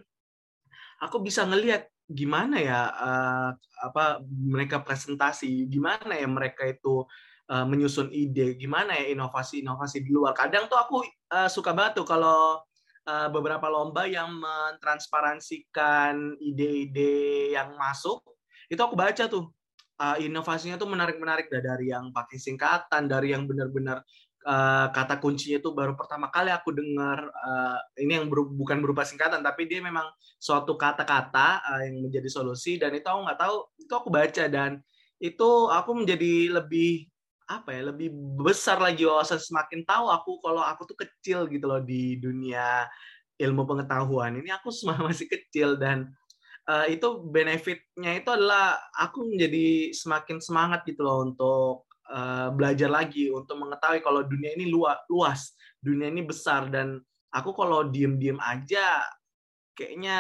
Aku bisa ngelihat gimana ya uh, apa mereka presentasi gimana ya mereka itu uh, menyusun ide gimana ya inovasi-inovasi di luar. Kadang tuh aku uh, suka banget tuh kalau uh, beberapa lomba yang mentransparansikan ide-ide yang masuk itu aku baca tuh uh, inovasinya tuh menarik-menarik. Dari yang pakai singkatan dari yang benar-benar uh, kata kuncinya itu baru pertama kali aku dengar uh, ini yang ber, bukan berupa singkatan tapi dia memang suatu kata-kata uh, yang menjadi solusi. Dan itu aku nggak tahu itu aku baca dan itu aku menjadi lebih apa ya lebih besar lagi wawasan. Semakin tahu aku kalau aku tuh kecil gitu loh di dunia ilmu pengetahuan. Ini aku (laughs) masih kecil dan uh, itu benefitnya itu adalah aku menjadi semakin semangat gitu loh untuk uh, belajar lagi untuk mengetahui kalau dunia ini luas luas dunia ini besar dan aku kalau diem-diem aja kayaknya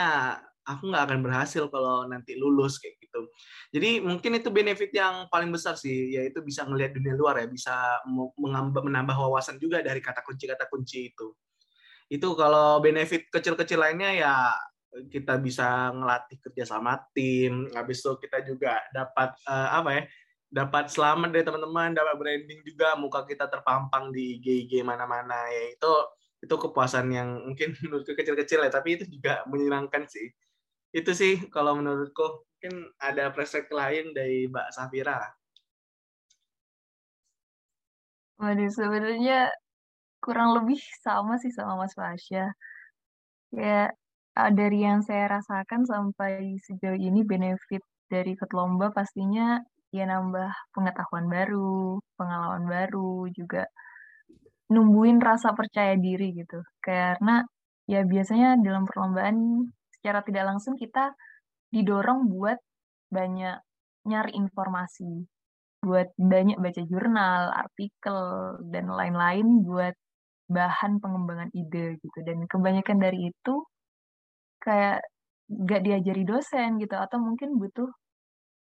aku nggak akan berhasil kalau nanti lulus kayak gitu. Jadi mungkin itu benefit yang paling besar sih, yaitu bisa ngelihat dunia luar ya, bisa menambah wawasan juga dari kata kunci-kata kunci itu. Itu kalau benefit kecil-kecil lainnya ya kita bisa ngelatih kerja sama tim, habis itu kita juga dapat uh, apa ya? dapat selamat dari teman-teman, dapat branding juga, muka kita terpampang di IG mana-mana ya itu itu kepuasan yang mungkin (laughs) menurutku kecil-kecil ya, tapi itu juga menyenangkan sih itu sih kalau menurutku mungkin ada perspektif lain dari Mbak Safira. Waduh, sebenarnya kurang lebih sama sih sama Mas Fasya. Ya, dari yang saya rasakan sampai sejauh ini benefit dari ikut lomba pastinya ya nambah pengetahuan baru, pengalaman baru, juga numbuhin rasa percaya diri gitu. Karena ya biasanya dalam perlombaan secara tidak langsung kita didorong buat banyak nyari informasi, buat banyak baca jurnal, artikel, dan lain-lain buat bahan pengembangan ide gitu. Dan kebanyakan dari itu kayak gak diajari dosen gitu, atau mungkin butuh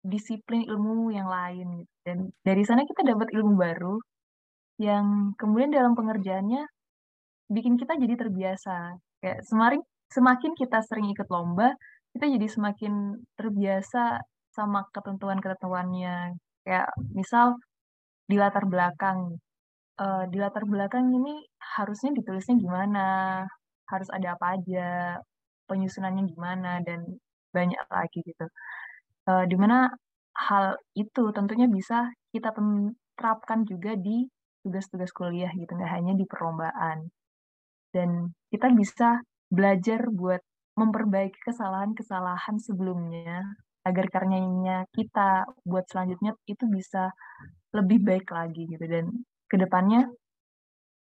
disiplin ilmu yang lain gitu. Dan dari sana kita dapat ilmu baru yang kemudian dalam pengerjaannya bikin kita jadi terbiasa. Kayak semarin semakin kita sering ikut lomba, kita jadi semakin terbiasa sama ketentuan-ketentuannya. Kayak misal di latar belakang, uh, di latar belakang ini harusnya ditulisnya gimana, harus ada apa aja, penyusunannya gimana, dan banyak lagi gitu. Uh, di mana hal itu tentunya bisa kita terapkan juga di tugas-tugas kuliah gitu, nggak hanya di perlombaan. Dan kita bisa belajar buat memperbaiki kesalahan-kesalahan sebelumnya agar karyanya kita buat selanjutnya itu bisa lebih baik lagi gitu dan ke depannya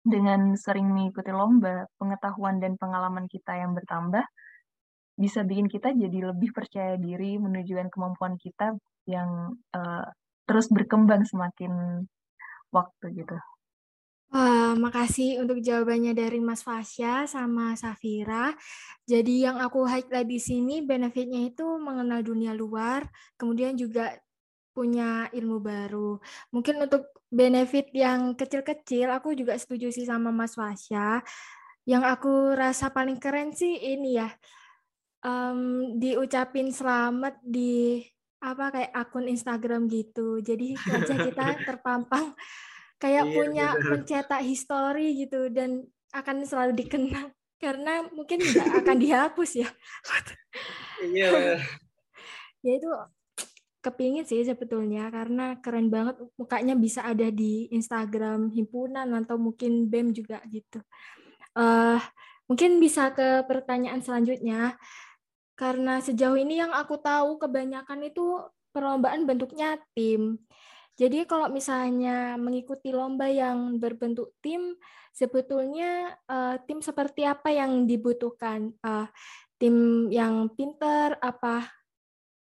dengan sering mengikuti lomba pengetahuan dan pengalaman kita yang bertambah bisa bikin kita jadi lebih percaya diri menunjukkan kemampuan kita yang uh, terus berkembang semakin waktu gitu. Wah, makasih untuk jawabannya dari Mas Fasya sama Safira. Jadi yang aku highlight di sini benefitnya itu mengenal dunia luar, kemudian juga punya ilmu baru. Mungkin untuk benefit yang kecil-kecil, aku juga setuju sih sama Mas Fasya. Yang aku rasa paling keren sih ini ya, um, diucapin selamat di apa kayak akun Instagram gitu. Jadi wajah kita (laughs) terpampang kayak iya, punya bener. mencetak histori gitu dan akan selalu dikenang karena mungkin nggak akan dihapus ya. Iya. (laughs) ya itu kepingin sih sebetulnya karena keren banget mukanya bisa ada di Instagram himpunan atau mungkin BEM juga gitu. Uh, mungkin bisa ke pertanyaan selanjutnya karena sejauh ini yang aku tahu kebanyakan itu perlombaan bentuknya tim. Jadi kalau misalnya mengikuti lomba yang berbentuk tim, sebetulnya uh, tim seperti apa yang dibutuhkan? Uh, tim yang pinter, apa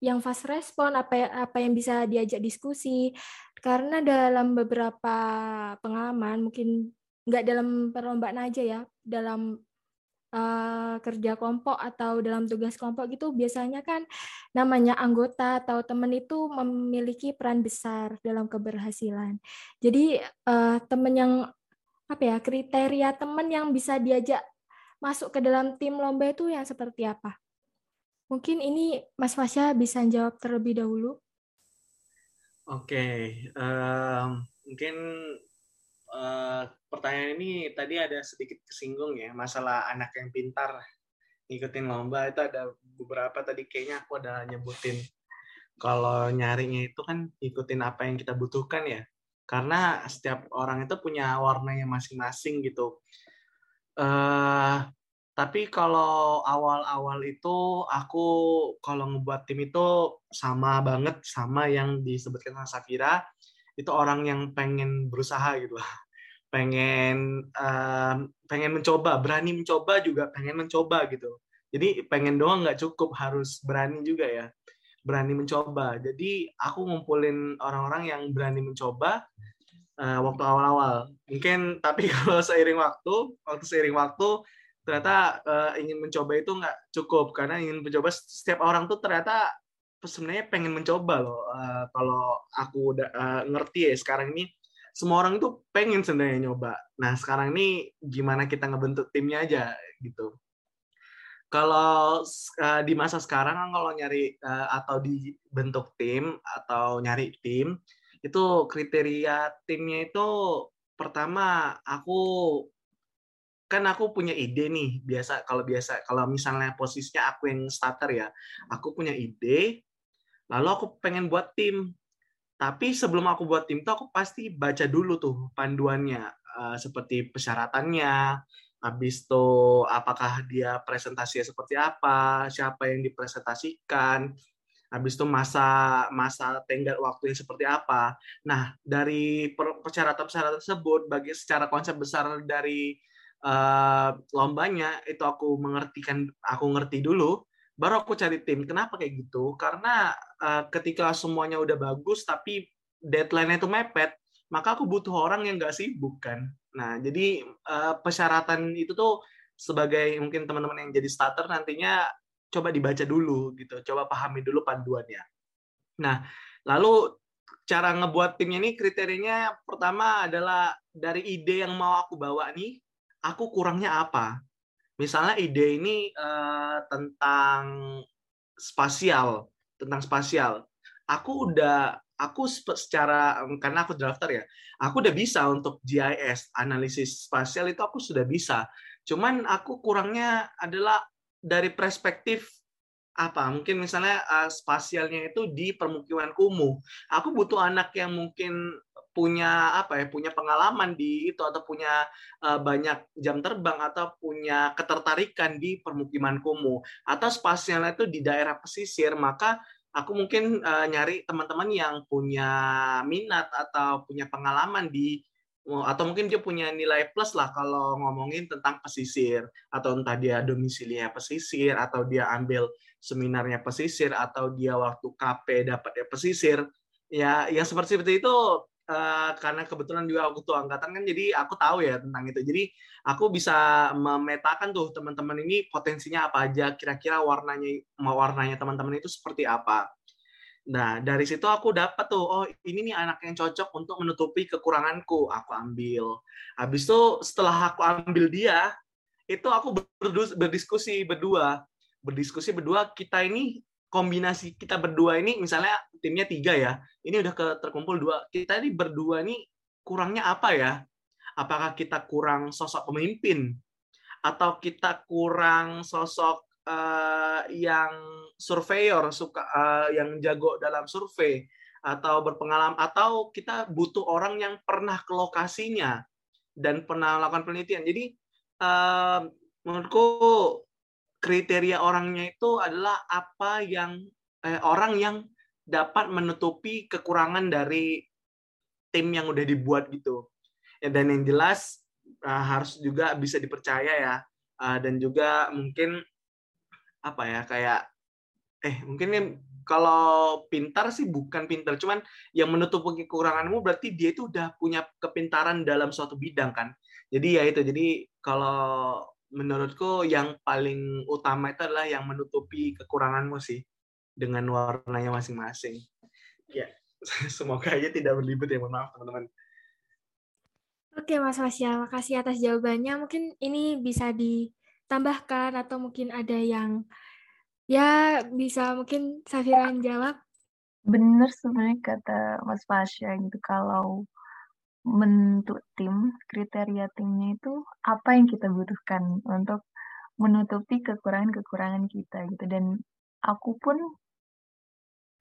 yang fast respon, apa apa yang bisa diajak diskusi? Karena dalam beberapa pengalaman, mungkin nggak dalam perlombaan aja ya, dalam uh, kerja kelompok atau dalam tugas kelompok gitu biasanya kan namanya anggota atau teman itu memiliki peran besar dalam keberhasilan. Jadi uh, teman yang apa ya kriteria teman yang bisa diajak masuk ke dalam tim lomba itu yang seperti apa? Mungkin ini Mas Fasya bisa jawab terlebih dahulu. Oke, okay. um, mungkin uh, pertanyaan ini tadi ada sedikit kesinggung ya masalah anak yang pintar ngikutin lomba. Itu ada beberapa tadi kayaknya aku ada nyebutin. Kalau nyarinya itu kan ikutin apa yang kita butuhkan ya. Karena setiap orang itu punya warnanya masing-masing gitu. Uh, tapi kalau awal-awal itu aku kalau ngebuat tim itu sama banget sama yang disebutkan sama Safira. Itu orang yang pengen berusaha gitu. lah pengen uh, pengen mencoba berani mencoba juga pengen mencoba gitu. Jadi pengen doang nggak cukup harus berani juga ya. Berani mencoba. Jadi aku ngumpulin orang-orang yang berani mencoba uh, waktu awal-awal. Mungkin tapi (laughs) kalau seiring waktu waktu seiring waktu ternyata uh, ingin mencoba itu nggak cukup. Karena ingin mencoba setiap orang tuh ternyata sebenarnya pengen mencoba loh. Uh, kalau aku udah uh, ngerti ya sekarang ini semua orang tuh pengen sebenarnya nyoba. Nah sekarang ini gimana kita ngebentuk timnya aja gitu. Kalau uh, di masa sekarang kan kalau nyari uh, atau dibentuk tim atau nyari tim itu kriteria timnya itu pertama aku kan aku punya ide nih biasa kalau biasa kalau misalnya posisinya aku yang starter ya aku punya ide lalu aku pengen buat tim tapi sebelum aku buat tim tuh aku pasti baca dulu tuh panduannya uh, seperti persyaratannya, habis itu apakah dia presentasinya seperti apa, siapa yang dipresentasikan, habis itu masa masa tenggat waktunya seperti apa. Nah, dari persyaratan-persyaratan tersebut bagi secara konsep besar dari uh, lombanya itu aku mengertikan aku ngerti dulu baru aku cari tim. Kenapa kayak gitu? Karena uh, ketika semuanya udah bagus tapi deadline-nya itu mepet, maka aku butuh orang yang nggak sibuk kan. Nah, jadi uh, persyaratan itu tuh sebagai mungkin teman-teman yang jadi starter nantinya coba dibaca dulu gitu, coba pahami dulu panduannya. Nah, lalu cara ngebuat timnya ini kriterianya pertama adalah dari ide yang mau aku bawa nih, aku kurangnya apa? Misalnya ide ini uh, tentang spasial, tentang spasial. Aku udah aku secara karena aku drafter ya, aku udah bisa untuk GIS analisis spasial itu aku sudah bisa. Cuman aku kurangnya adalah dari perspektif apa mungkin misalnya uh, spasialnya itu di permukiman kumuh. Aku butuh anak yang mungkin punya apa ya punya pengalaman di itu atau punya uh, banyak jam terbang atau punya ketertarikan di permukiman kumuh atau spasialnya itu di daerah pesisir. Maka aku mungkin uh, nyari teman-teman yang punya minat atau punya pengalaman di atau mungkin dia punya nilai plus lah kalau ngomongin tentang pesisir. Atau entah dia domisilinya pesisir atau dia ambil seminarnya pesisir atau dia waktu KP dapatnya pesisir. Ya yang seperti itu uh, karena kebetulan juga aku tuh angkatan kan jadi aku tahu ya tentang itu. Jadi aku bisa memetakan tuh teman-teman ini potensinya apa aja kira-kira warnanya warnanya teman-teman itu seperti apa. Nah dari situ aku dapat tuh oh ini nih anak yang cocok untuk menutupi kekuranganku. Aku ambil. Habis itu setelah aku ambil dia itu aku berdiskusi berdua. Berdiskusi berdua kita ini kombinasi kita berdua ini misalnya timnya tiga ya ini udah ke terkumpul dua. Kita ini berdua ini kurangnya apa ya? Apakah kita kurang sosok pemimpin? Atau kita kurang sosok uh, yang surveyor suka uh, yang jago dalam survei atau berpengalaman atau kita butuh orang yang pernah ke lokasinya dan pernah melakukan penelitian. Jadi uh, menurutku kriteria orangnya itu adalah apa yang eh, orang yang dapat menutupi kekurangan dari tim yang udah dibuat gitu. Ya, dan yang jelas uh, harus juga bisa dipercaya ya. Uh, dan juga mungkin apa ya kayak eh mungkin kalau pintar sih bukan pintar, cuman yang menutupi kekuranganmu berarti dia itu udah punya kepintaran dalam suatu bidang kan. Jadi ya itu. Jadi kalau menurutku yang paling utama itu adalah yang menutupi kekuranganmu sih dengan warnanya masing-masing. Ya, (laughs) semoga aja tidak berlibet ya, mohon maaf teman-teman. Oke Mas Fasya, makasih atas jawabannya. Mungkin ini bisa ditambahkan atau mungkin ada yang ya bisa mungkin Safira jawab. Bener sebenarnya kata Mas Fasya gitu kalau bentuk tim, kriteria timnya itu apa yang kita butuhkan untuk menutupi kekurangan-kekurangan kita gitu. Dan aku pun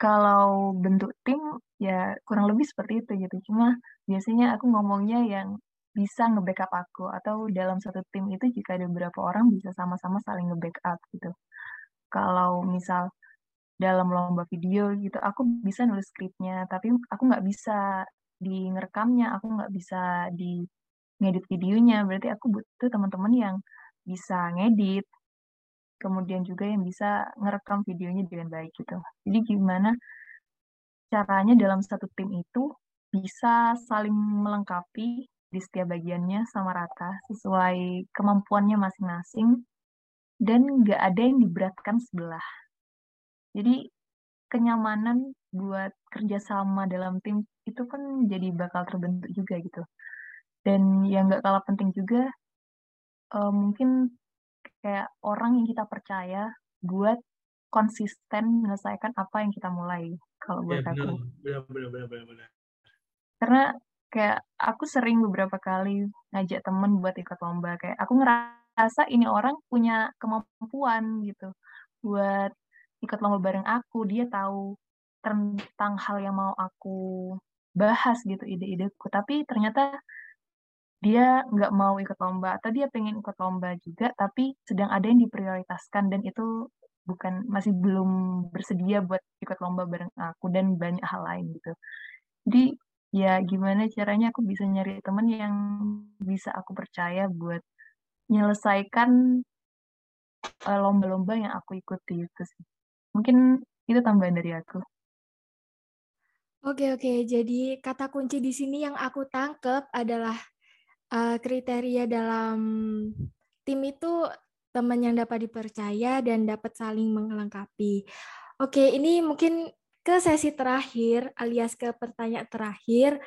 kalau bentuk tim ya kurang lebih seperti itu gitu. Cuma biasanya aku ngomongnya yang bisa nge-backup aku atau dalam satu tim itu jika ada beberapa orang bisa sama-sama saling nge-backup gitu. Kalau misal dalam lomba video gitu, aku bisa nulis skripnya, tapi aku nggak bisa di ngerekamnya, aku nggak bisa di ngedit videonya. Berarti aku butuh teman-teman yang bisa ngedit, kemudian juga yang bisa ngerekam videonya dengan baik gitu. Jadi gimana caranya dalam satu tim itu bisa saling melengkapi di setiap bagiannya sama rata sesuai kemampuannya masing-masing dan nggak ada yang diberatkan sebelah. Jadi kenyamanan buat kerjasama dalam tim itu kan jadi bakal terbentuk juga gitu. Dan yang nggak kalah penting juga, uh, mungkin kayak orang yang kita percaya buat konsisten menyelesaikan apa yang kita mulai. Kalau buat ya, aku. Benar, benar, benar, benar, benar. Karena kayak aku sering beberapa kali ngajak temen buat ikut lomba. Kayak aku ngerasa ini orang punya kemampuan gitu buat ikut lomba bareng aku. Dia tahu tentang hal yang mau aku bahas gitu ide-ideku. Tapi ternyata dia nggak mau ikut lomba atau dia pengen ikut lomba juga tapi sedang ada yang diprioritaskan dan itu bukan masih belum bersedia buat ikut lomba bareng aku dan banyak hal lain gitu. Jadi ya gimana caranya aku bisa nyari temen yang bisa aku percaya buat menyelesaikan eh, lomba-lomba yang aku ikuti itu sih. Mungkin itu tambahan dari aku Oke oke, jadi kata kunci di sini yang aku tangkep adalah uh, kriteria dalam tim itu teman yang dapat dipercaya dan dapat saling melengkapi. Oke, ini mungkin ke sesi terakhir alias ke pertanyaan terakhir.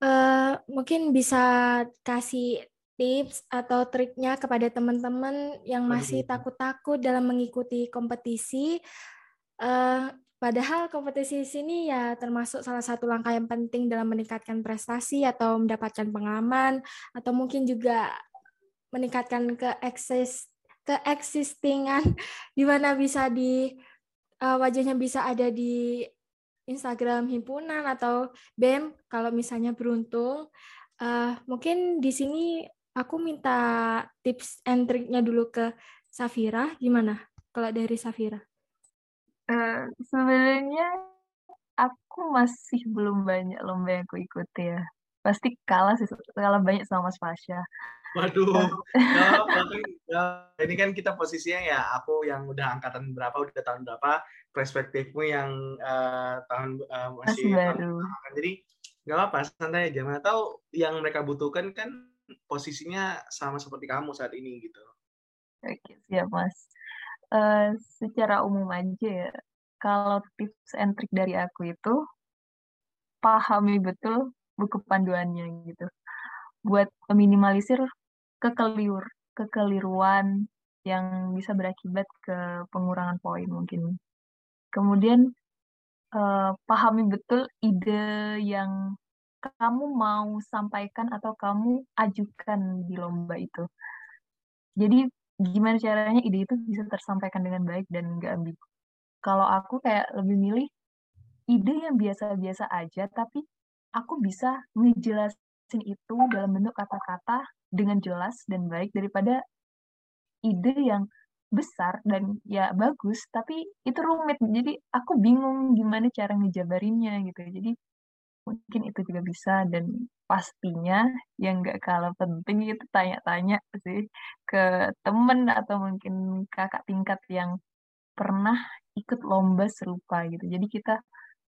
Uh, mungkin bisa kasih tips atau triknya kepada teman-teman yang masih takut-takut dalam mengikuti kompetisi. Uh, Padahal kompetisi sini ya termasuk salah satu langkah yang penting dalam meningkatkan prestasi atau mendapatkan pengalaman atau mungkin juga meningkatkan keeksis keeksistingan (laughs) di mana bisa di uh, wajahnya bisa ada di Instagram himpunan atau BEM kalau misalnya beruntung. Uh, mungkin di sini aku minta tips and triknya dulu ke Safira. Gimana kalau dari Safira? Uh, sebenarnya aku masih belum banyak lomba yang aku ikuti ya. Pasti kalah sih, kalah banyak sama Mas Fasya. Waduh, ya, (laughs) ya, ini kan kita posisinya ya, aku yang udah angkatan berapa, udah tahun berapa, perspektifmu yang uh, tahun uh, masih, masih baru. Tahun, jadi nggak apa-apa, santai aja. Mana tahu yang mereka butuhkan kan posisinya sama seperti kamu saat ini gitu. Oke, siap Mas. Uh, secara umum aja ya, kalau tips and trick dari aku itu pahami betul buku panduannya gitu. Buat meminimalisir kekeliur, kekeliruan yang bisa berakibat ke pengurangan poin mungkin. Kemudian uh, pahami betul ide yang kamu mau sampaikan atau kamu ajukan di lomba itu. Jadi gimana caranya ide itu bisa tersampaikan dengan baik dan nggak ambigu. Kalau aku kayak lebih milih ide yang biasa-biasa aja, tapi aku bisa ngejelasin itu dalam bentuk kata-kata dengan jelas dan baik daripada ide yang besar dan ya bagus, tapi itu rumit. Jadi aku bingung gimana cara ngejabarinnya gitu. Jadi mungkin itu juga bisa dan pastinya yang nggak kalah penting itu tanya-tanya sih ke temen atau mungkin kakak tingkat yang pernah ikut lomba serupa gitu. Jadi kita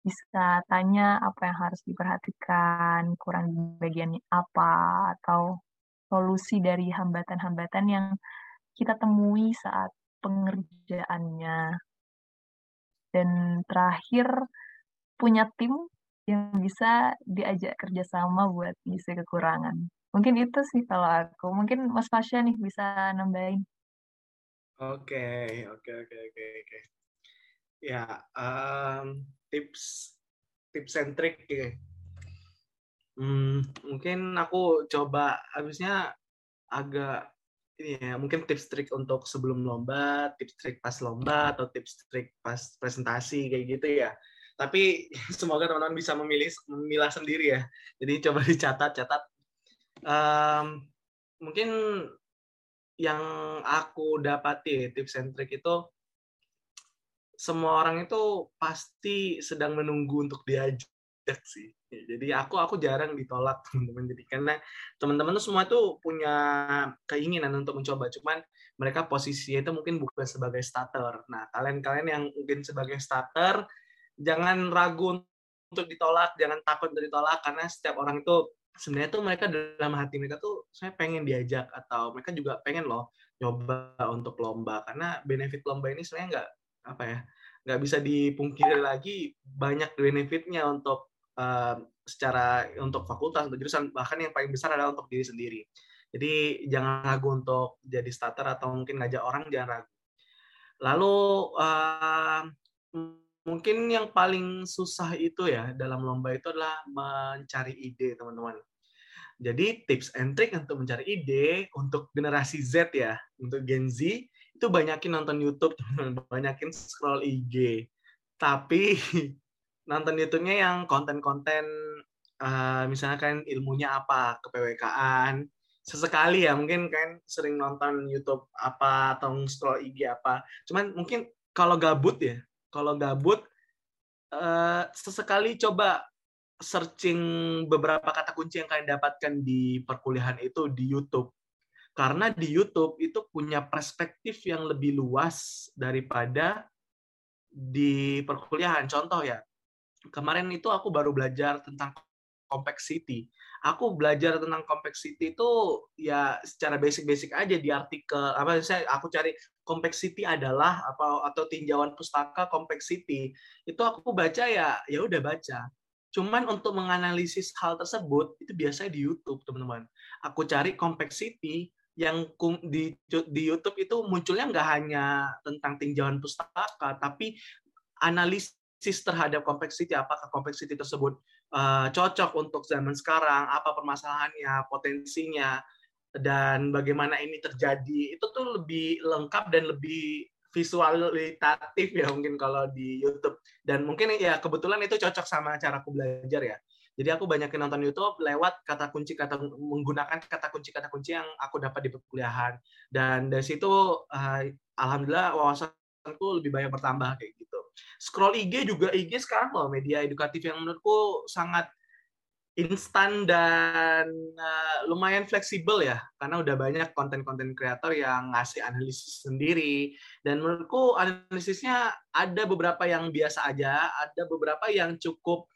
bisa tanya apa yang harus diperhatikan, kurang bagiannya apa, atau solusi dari hambatan-hambatan yang kita temui saat pengerjaannya. Dan terakhir, punya tim yang bisa diajak kerjasama buat ngisi kekurangan. Mungkin itu sih kalau aku. Mungkin Mas Fasya nih bisa nambahin. Oke, oke, oke, oke, oke. Ya, um, tips tips and trick ya. Hmm, mungkin aku coba habisnya agak ini ya, mungkin tips trik untuk sebelum lomba, tips trik pas lomba atau tips trik pas presentasi kayak gitu ya. Tapi (laughs) semoga teman-teman bisa memilih memilah sendiri ya. Jadi coba (laughs) dicatat, catat. Um, mungkin yang aku dapati tips and trik itu semua orang itu pasti sedang menunggu untuk diajak sih. Jadi aku aku jarang ditolak (laughs) teman-teman. Jadi karena teman-teman tuh semua tuh punya keinginan untuk mencoba, cuman mereka posisinya itu mungkin bukan sebagai starter. Nah kalian-kalian yang mungkin sebagai starter, jangan ragu untuk ditolak, jangan takut untuk ditolak karena setiap orang itu sebenarnya tuh mereka dalam hati mereka tuh saya pengen diajak atau mereka juga pengen loh nyoba untuk lomba karena benefit lomba ini sebenarnya nggak apa ya nggak bisa dipungkiri lagi banyak benefitnya untuk uh, secara untuk fakultas untuk jurusan bahkan yang paling besar adalah untuk diri sendiri. Jadi jangan ragu untuk jadi starter atau mungkin ngajak orang jangan ragu. Lalu uh, mungkin yang paling susah itu ya dalam lomba itu adalah mencari ide teman-teman jadi tips and trick untuk mencari ide untuk generasi Z ya untuk Gen Z itu banyakin nonton YouTube, banyakin scroll IG. Tapi (laughs) nonton YouTube-nya yang konten-konten uh, misalnya kan ilmunya apa, kepwk sesekali ya mungkin kan sering nonton YouTube apa atau scroll IG apa. Cuman mungkin kalau gabut ya, kalau gabut uh, sesekali coba searching beberapa kata kunci yang kalian dapatkan di perkuliahan itu di YouTube karena di YouTube itu punya perspektif yang lebih luas daripada di perkuliahan. Contoh ya, kemarin itu aku baru belajar tentang complexity. Aku belajar tentang complexity itu ya secara basic-basic aja di artikel apa saya aku cari complexity adalah apa atau tinjauan pustaka complexity. Itu aku baca ya ya udah baca. Cuman untuk menganalisis hal tersebut itu biasanya di YouTube, teman-teman. Aku cari complexity yang di di YouTube itu munculnya nggak hanya tentang tinjauan pustaka, tapi analisis terhadap kompleksiti, apakah kompleksiti tersebut uh, cocok untuk zaman sekarang, apa permasalahannya, potensinya, dan bagaimana ini terjadi. Itu tuh lebih lengkap dan lebih visualitatif ya mungkin kalau di YouTube. Dan mungkin ya kebetulan itu cocok sama cara aku belajar ya. Jadi aku banyak nonton YouTube lewat kata kunci kata menggunakan kata kunci kata kunci yang aku dapat di perkuliahan dan dari situ uh, alhamdulillah wawasanku lebih banyak bertambah kayak gitu. Scroll IG juga IG sekarang loh media edukatif yang menurutku sangat instan dan uh, lumayan fleksibel ya. Karena udah banyak konten-konten kreator yang ngasih analisis sendiri. Dan menurutku analisisnya ada beberapa yang biasa aja ada beberapa yang cukup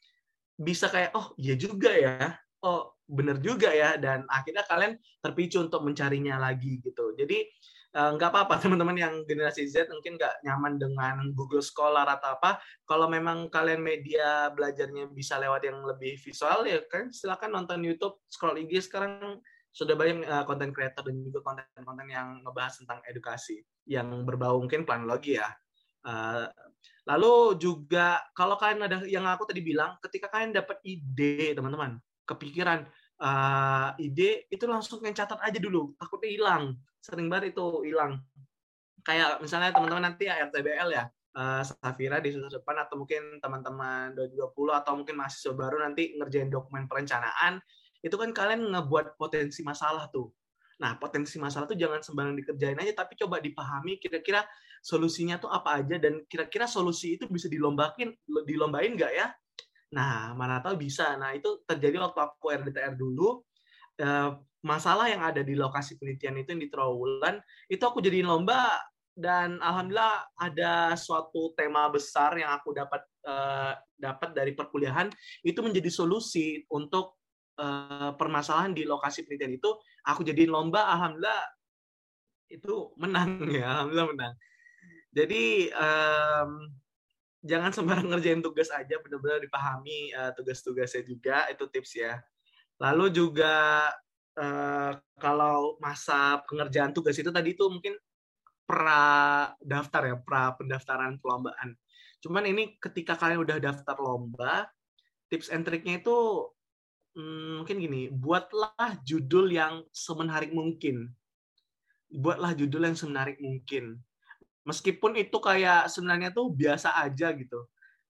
bisa kayak oh iya juga ya. Oh bener juga ya. Dan akhirnya kalian terpicu untuk mencarinya lagi gitu. Jadi nggak uh, apa-apa (laughs) teman-teman yang generasi Z mungkin nggak nyaman dengan Google Scholar atau apa kalau memang kalian media belajarnya bisa lewat yang lebih visual ya kan silakan nonton YouTube scroll IG sekarang sudah banyak uh, konten creator dan juga konten-konten yang ngebahas tentang edukasi yang berbau mungkin planologi ya uh, Lalu juga kalau kalian ada yang aku tadi bilang, ketika kalian dapat ide, teman-teman, kepikiran uh, ide itu langsung kalian catat aja dulu, takutnya hilang. Sering banget itu hilang. Kayak misalnya teman-teman nanti ya RTBL ya, uh, Safira di semester depan atau mungkin teman-teman 2020 atau mungkin mahasiswa baru nanti ngerjain dokumen perencanaan, itu kan kalian ngebuat potensi masalah tuh. Nah, potensi masalah tuh jangan sembarang dikerjain aja, tapi coba dipahami kira-kira solusinya tuh apa aja dan kira-kira solusi itu bisa dilombakin dilombain nggak ya? Nah, mana tahu bisa. Nah, itu terjadi waktu aku RDTR dulu. Masalah yang ada di lokasi penelitian itu yang di Trawulan, itu aku jadiin lomba dan alhamdulillah ada suatu tema besar yang aku dapat uh, dapat dari perkuliahan itu menjadi solusi untuk uh, permasalahan di lokasi penelitian itu. Aku jadiin lomba alhamdulillah itu menang (laughs) ya alhamdulillah menang. Jadi um, jangan sembarang ngerjain tugas aja benar-benar dipahami uh, tugas-tugasnya juga itu tips ya. Lalu juga uh, kalau masa pengerjaan tugas itu tadi itu mungkin pra daftar ya pra pendaftaran perlombaan. Cuman ini ketika kalian udah daftar lomba tips and triknya itu hmm, mungkin gini buatlah judul yang semenarik mungkin. Buatlah judul yang semenarik mungkin. Meskipun itu kayak sebenarnya tuh biasa aja gitu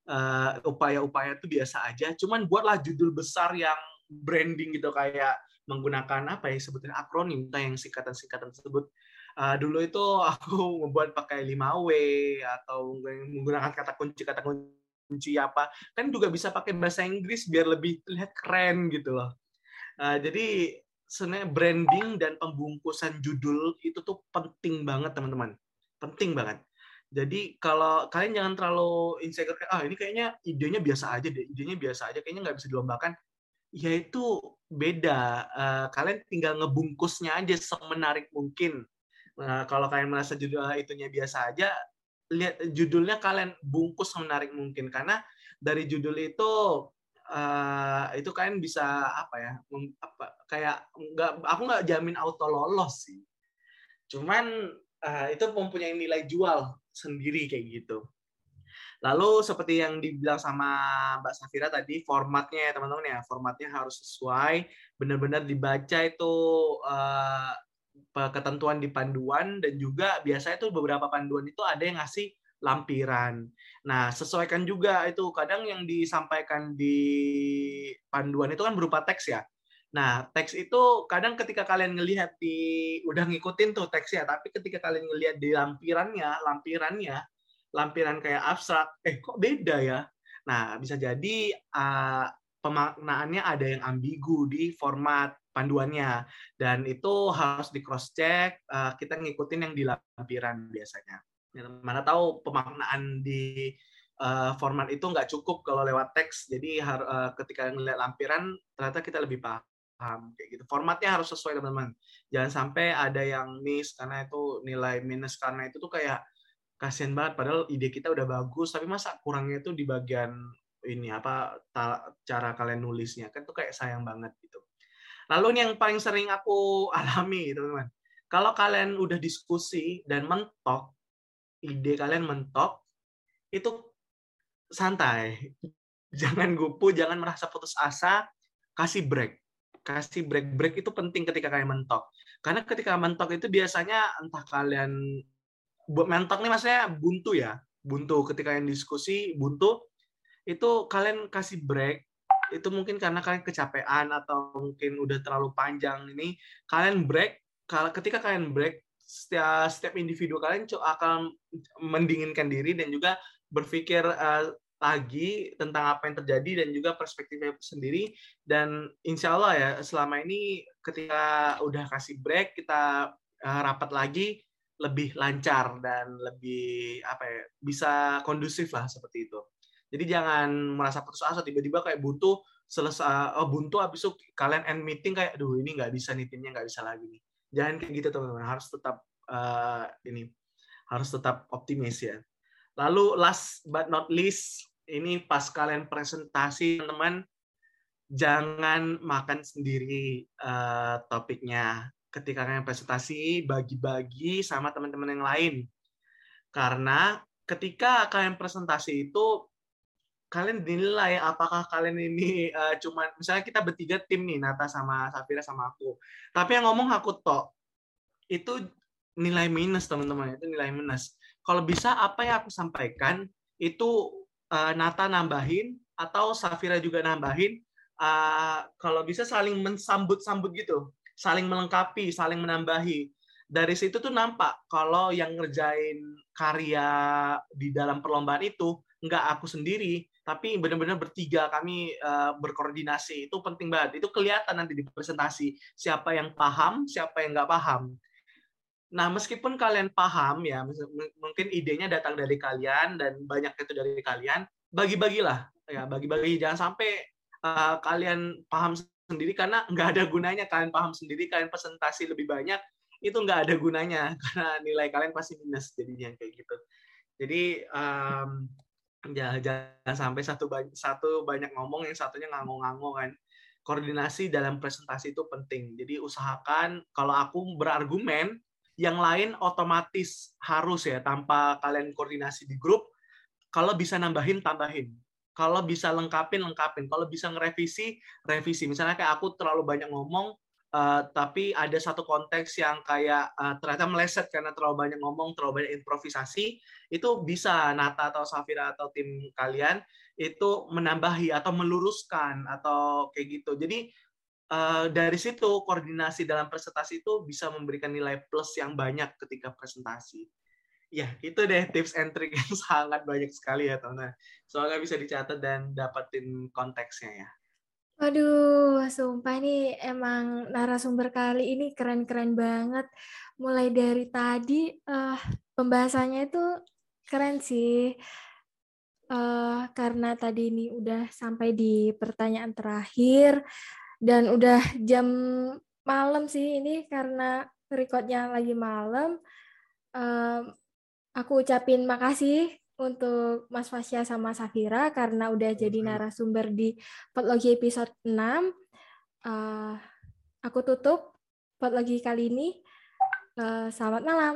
uh, upaya-upaya itu biasa aja cuman buatlah judul besar yang branding gitu kayak menggunakan apa ya sebetulnya akronim yang singkatan-singkatan tersebut uh, dulu itu aku (laughs) membuat pakai 5W atau menggunakan kata kunci kata kunci apa kan juga bisa pakai bahasa Inggris biar lebih terlihat keren gitu loh uh, jadi sebenarnya branding dan pembungkusan judul itu tuh penting banget teman-teman penting banget. Jadi kalau kalian jangan terlalu insecure ah ini kayaknya idenya biasa aja deh, idenya biasa aja, kayaknya nggak bisa dilombakan. Ya itu beda. Uh, kalian tinggal ngebungkusnya aja semenarik mungkin. Nah, kalau kalian merasa judul itunya biasa aja, lihat judulnya kalian bungkus semenarik mungkin karena dari judul itu uh, itu kalian bisa apa ya apa kayak nggak aku nggak jamin auto lolos sih cuman uh, itu mempunyai nilai jual sendiri kayak gitu. Lalu seperti yang dibilang sama Mbak Safira tadi, formatnya ya teman-teman ya, formatnya harus sesuai, benar-benar dibaca itu uh, ketentuan di panduan dan juga biasanya itu beberapa panduan itu ada yang ngasih lampiran. Nah, sesuaikan juga itu kadang yang disampaikan di panduan itu kan berupa teks ya. Nah, teks itu kadang ketika kalian ngelihat di udah ngikutin tuh teksnya, tapi ketika kalian ngelihat di lampirannya, lampirannya, lampiran kayak abstrak, eh kok beda ya? Nah, bisa jadi uh, pemaknaannya ada yang ambigu di format panduannya dan itu harus di cross check uh, kita ngikutin yang di lampiran biasanya ya, mana tahu pemaknaan di uh, format itu nggak cukup kalau lewat teks jadi uh, ketika ngelihat lampiran ternyata kita lebih paham kayak gitu. Formatnya harus sesuai teman-teman. Jangan sampai ada yang miss karena itu nilai minus karena itu tuh kayak kasihan banget padahal ide kita udah bagus tapi masa kurangnya itu di bagian ini apa cara kalian nulisnya kan tuh kayak sayang banget gitu. Lalu ini yang paling sering aku (laughs) alami teman-teman. Kalau kalian udah diskusi dan mentok ide kalian mentok itu santai. (laughs) Jangan gupu, jangan merasa putus asa, kasih break kasih break-break itu penting ketika kalian mentok. Karena ketika mentok itu biasanya entah kalian mentok nih maksudnya buntu ya, buntu ketika kalian diskusi buntu. Itu kalian kasih break. Itu mungkin karena kalian kecapean atau mungkin udah terlalu panjang ini. Kalian break. Ketika kalian break setiap setiap individu kalian akan mendinginkan diri dan juga berpikir uh, lagi tentang apa yang terjadi dan juga perspektifnya sendiri. Dan insya Allah ya selama ini ketika udah kasih break kita uh, rapat lagi lebih lancar dan lebih apa ya bisa kondusif lah seperti itu. Jadi jangan merasa putus asa tiba-tiba kayak buntu selesai oh buntu habis itu kalian end meeting kayak aduh ini nggak bisa nih timnya nggak bisa lagi nih. Jangan kayak gitu teman-teman. Harus tetap uh, ini harus tetap optimis ya. Lalu last but not least ini pas kalian presentasi teman-teman jangan makan sendiri uh, topiknya ketika kalian presentasi bagi-bagi sama teman-teman yang lain. Karena ketika kalian presentasi itu kalian dinilai apakah kalian ini uh, cuman misalnya kita bertiga tim nih Nata sama Safira sama aku. Tapi yang ngomong aku tok itu nilai minus teman-teman itu nilai minus. Kalau bisa apa yang aku sampaikan itu uh, Nata nambahin atau Safira juga nambahin uh, kalau bisa saling mensambut-sambut gitu saling melengkapi saling menambahi. Dari situ tuh nampak kalau yang ngerjain karya di dalam perlombaan itu nggak aku sendiri tapi benar-benar bertiga kami uh, berkoordinasi. Itu penting banget. Itu kelihatan nanti di presentasi. Siapa yang paham siapa yang nggak paham. Nah, meskipun kalian paham ya, mungkin idenya datang dari kalian dan banyak itu dari kalian, bagi-bagilah. Ya, bagi-bagi. Jangan sampai uh, kalian paham sendiri karena nggak ada gunanya. Kalian paham sendiri kalian presentasi lebih banyak itu nggak ada gunanya. (laughs) Karena nilai kalian pasti minus jadinya kayak gitu. Jadi um, ya jangan sampai satu satu banyak ngomong yang satunya ngangong-ngangong kan. Koordinasi dalam presentasi itu penting. Jadi usahakan kalau aku berargumen yang lain otomatis harus ya tanpa kalian koordinasi di grup kalau bisa nambahin tambahin kalau bisa lengkapin lengkapin. Kalau bisa ngerevisi revisi. Misalnya kayak aku terlalu banyak ngomong uh, tapi ada satu konteks yang kayak uh, ternyata meleset karena terlalu banyak ngomong terlalu banyak improvisasi itu bisa Nata atau Safira atau tim kalian itu menambahi atau meluruskan atau kayak gitu. Jadi uh, dari situ koordinasi dalam presentasi itu bisa memberikan nilai plus yang banyak ketika presentasi ya itu deh tips and trick yang (laughs) sangat banyak sekali ya Tona. Soalnya bisa dicatat dan dapetin konteksnya ya. Waduh, sumpah ini emang narasumber kali ini keren-keren banget. Mulai dari tadi uh, pembahasannya itu keren sih. Uh, karena tadi ini udah sampai di pertanyaan terakhir dan udah jam malam sih ini karena recordnya lagi malam. Uh, Aku ucapin makasih untuk Mas Fasya sama Safira karena udah jadi narasumber di Potlogi episode 6. Uh, eh, aku tutup Potlogi kali ini. Uh, selamat malam.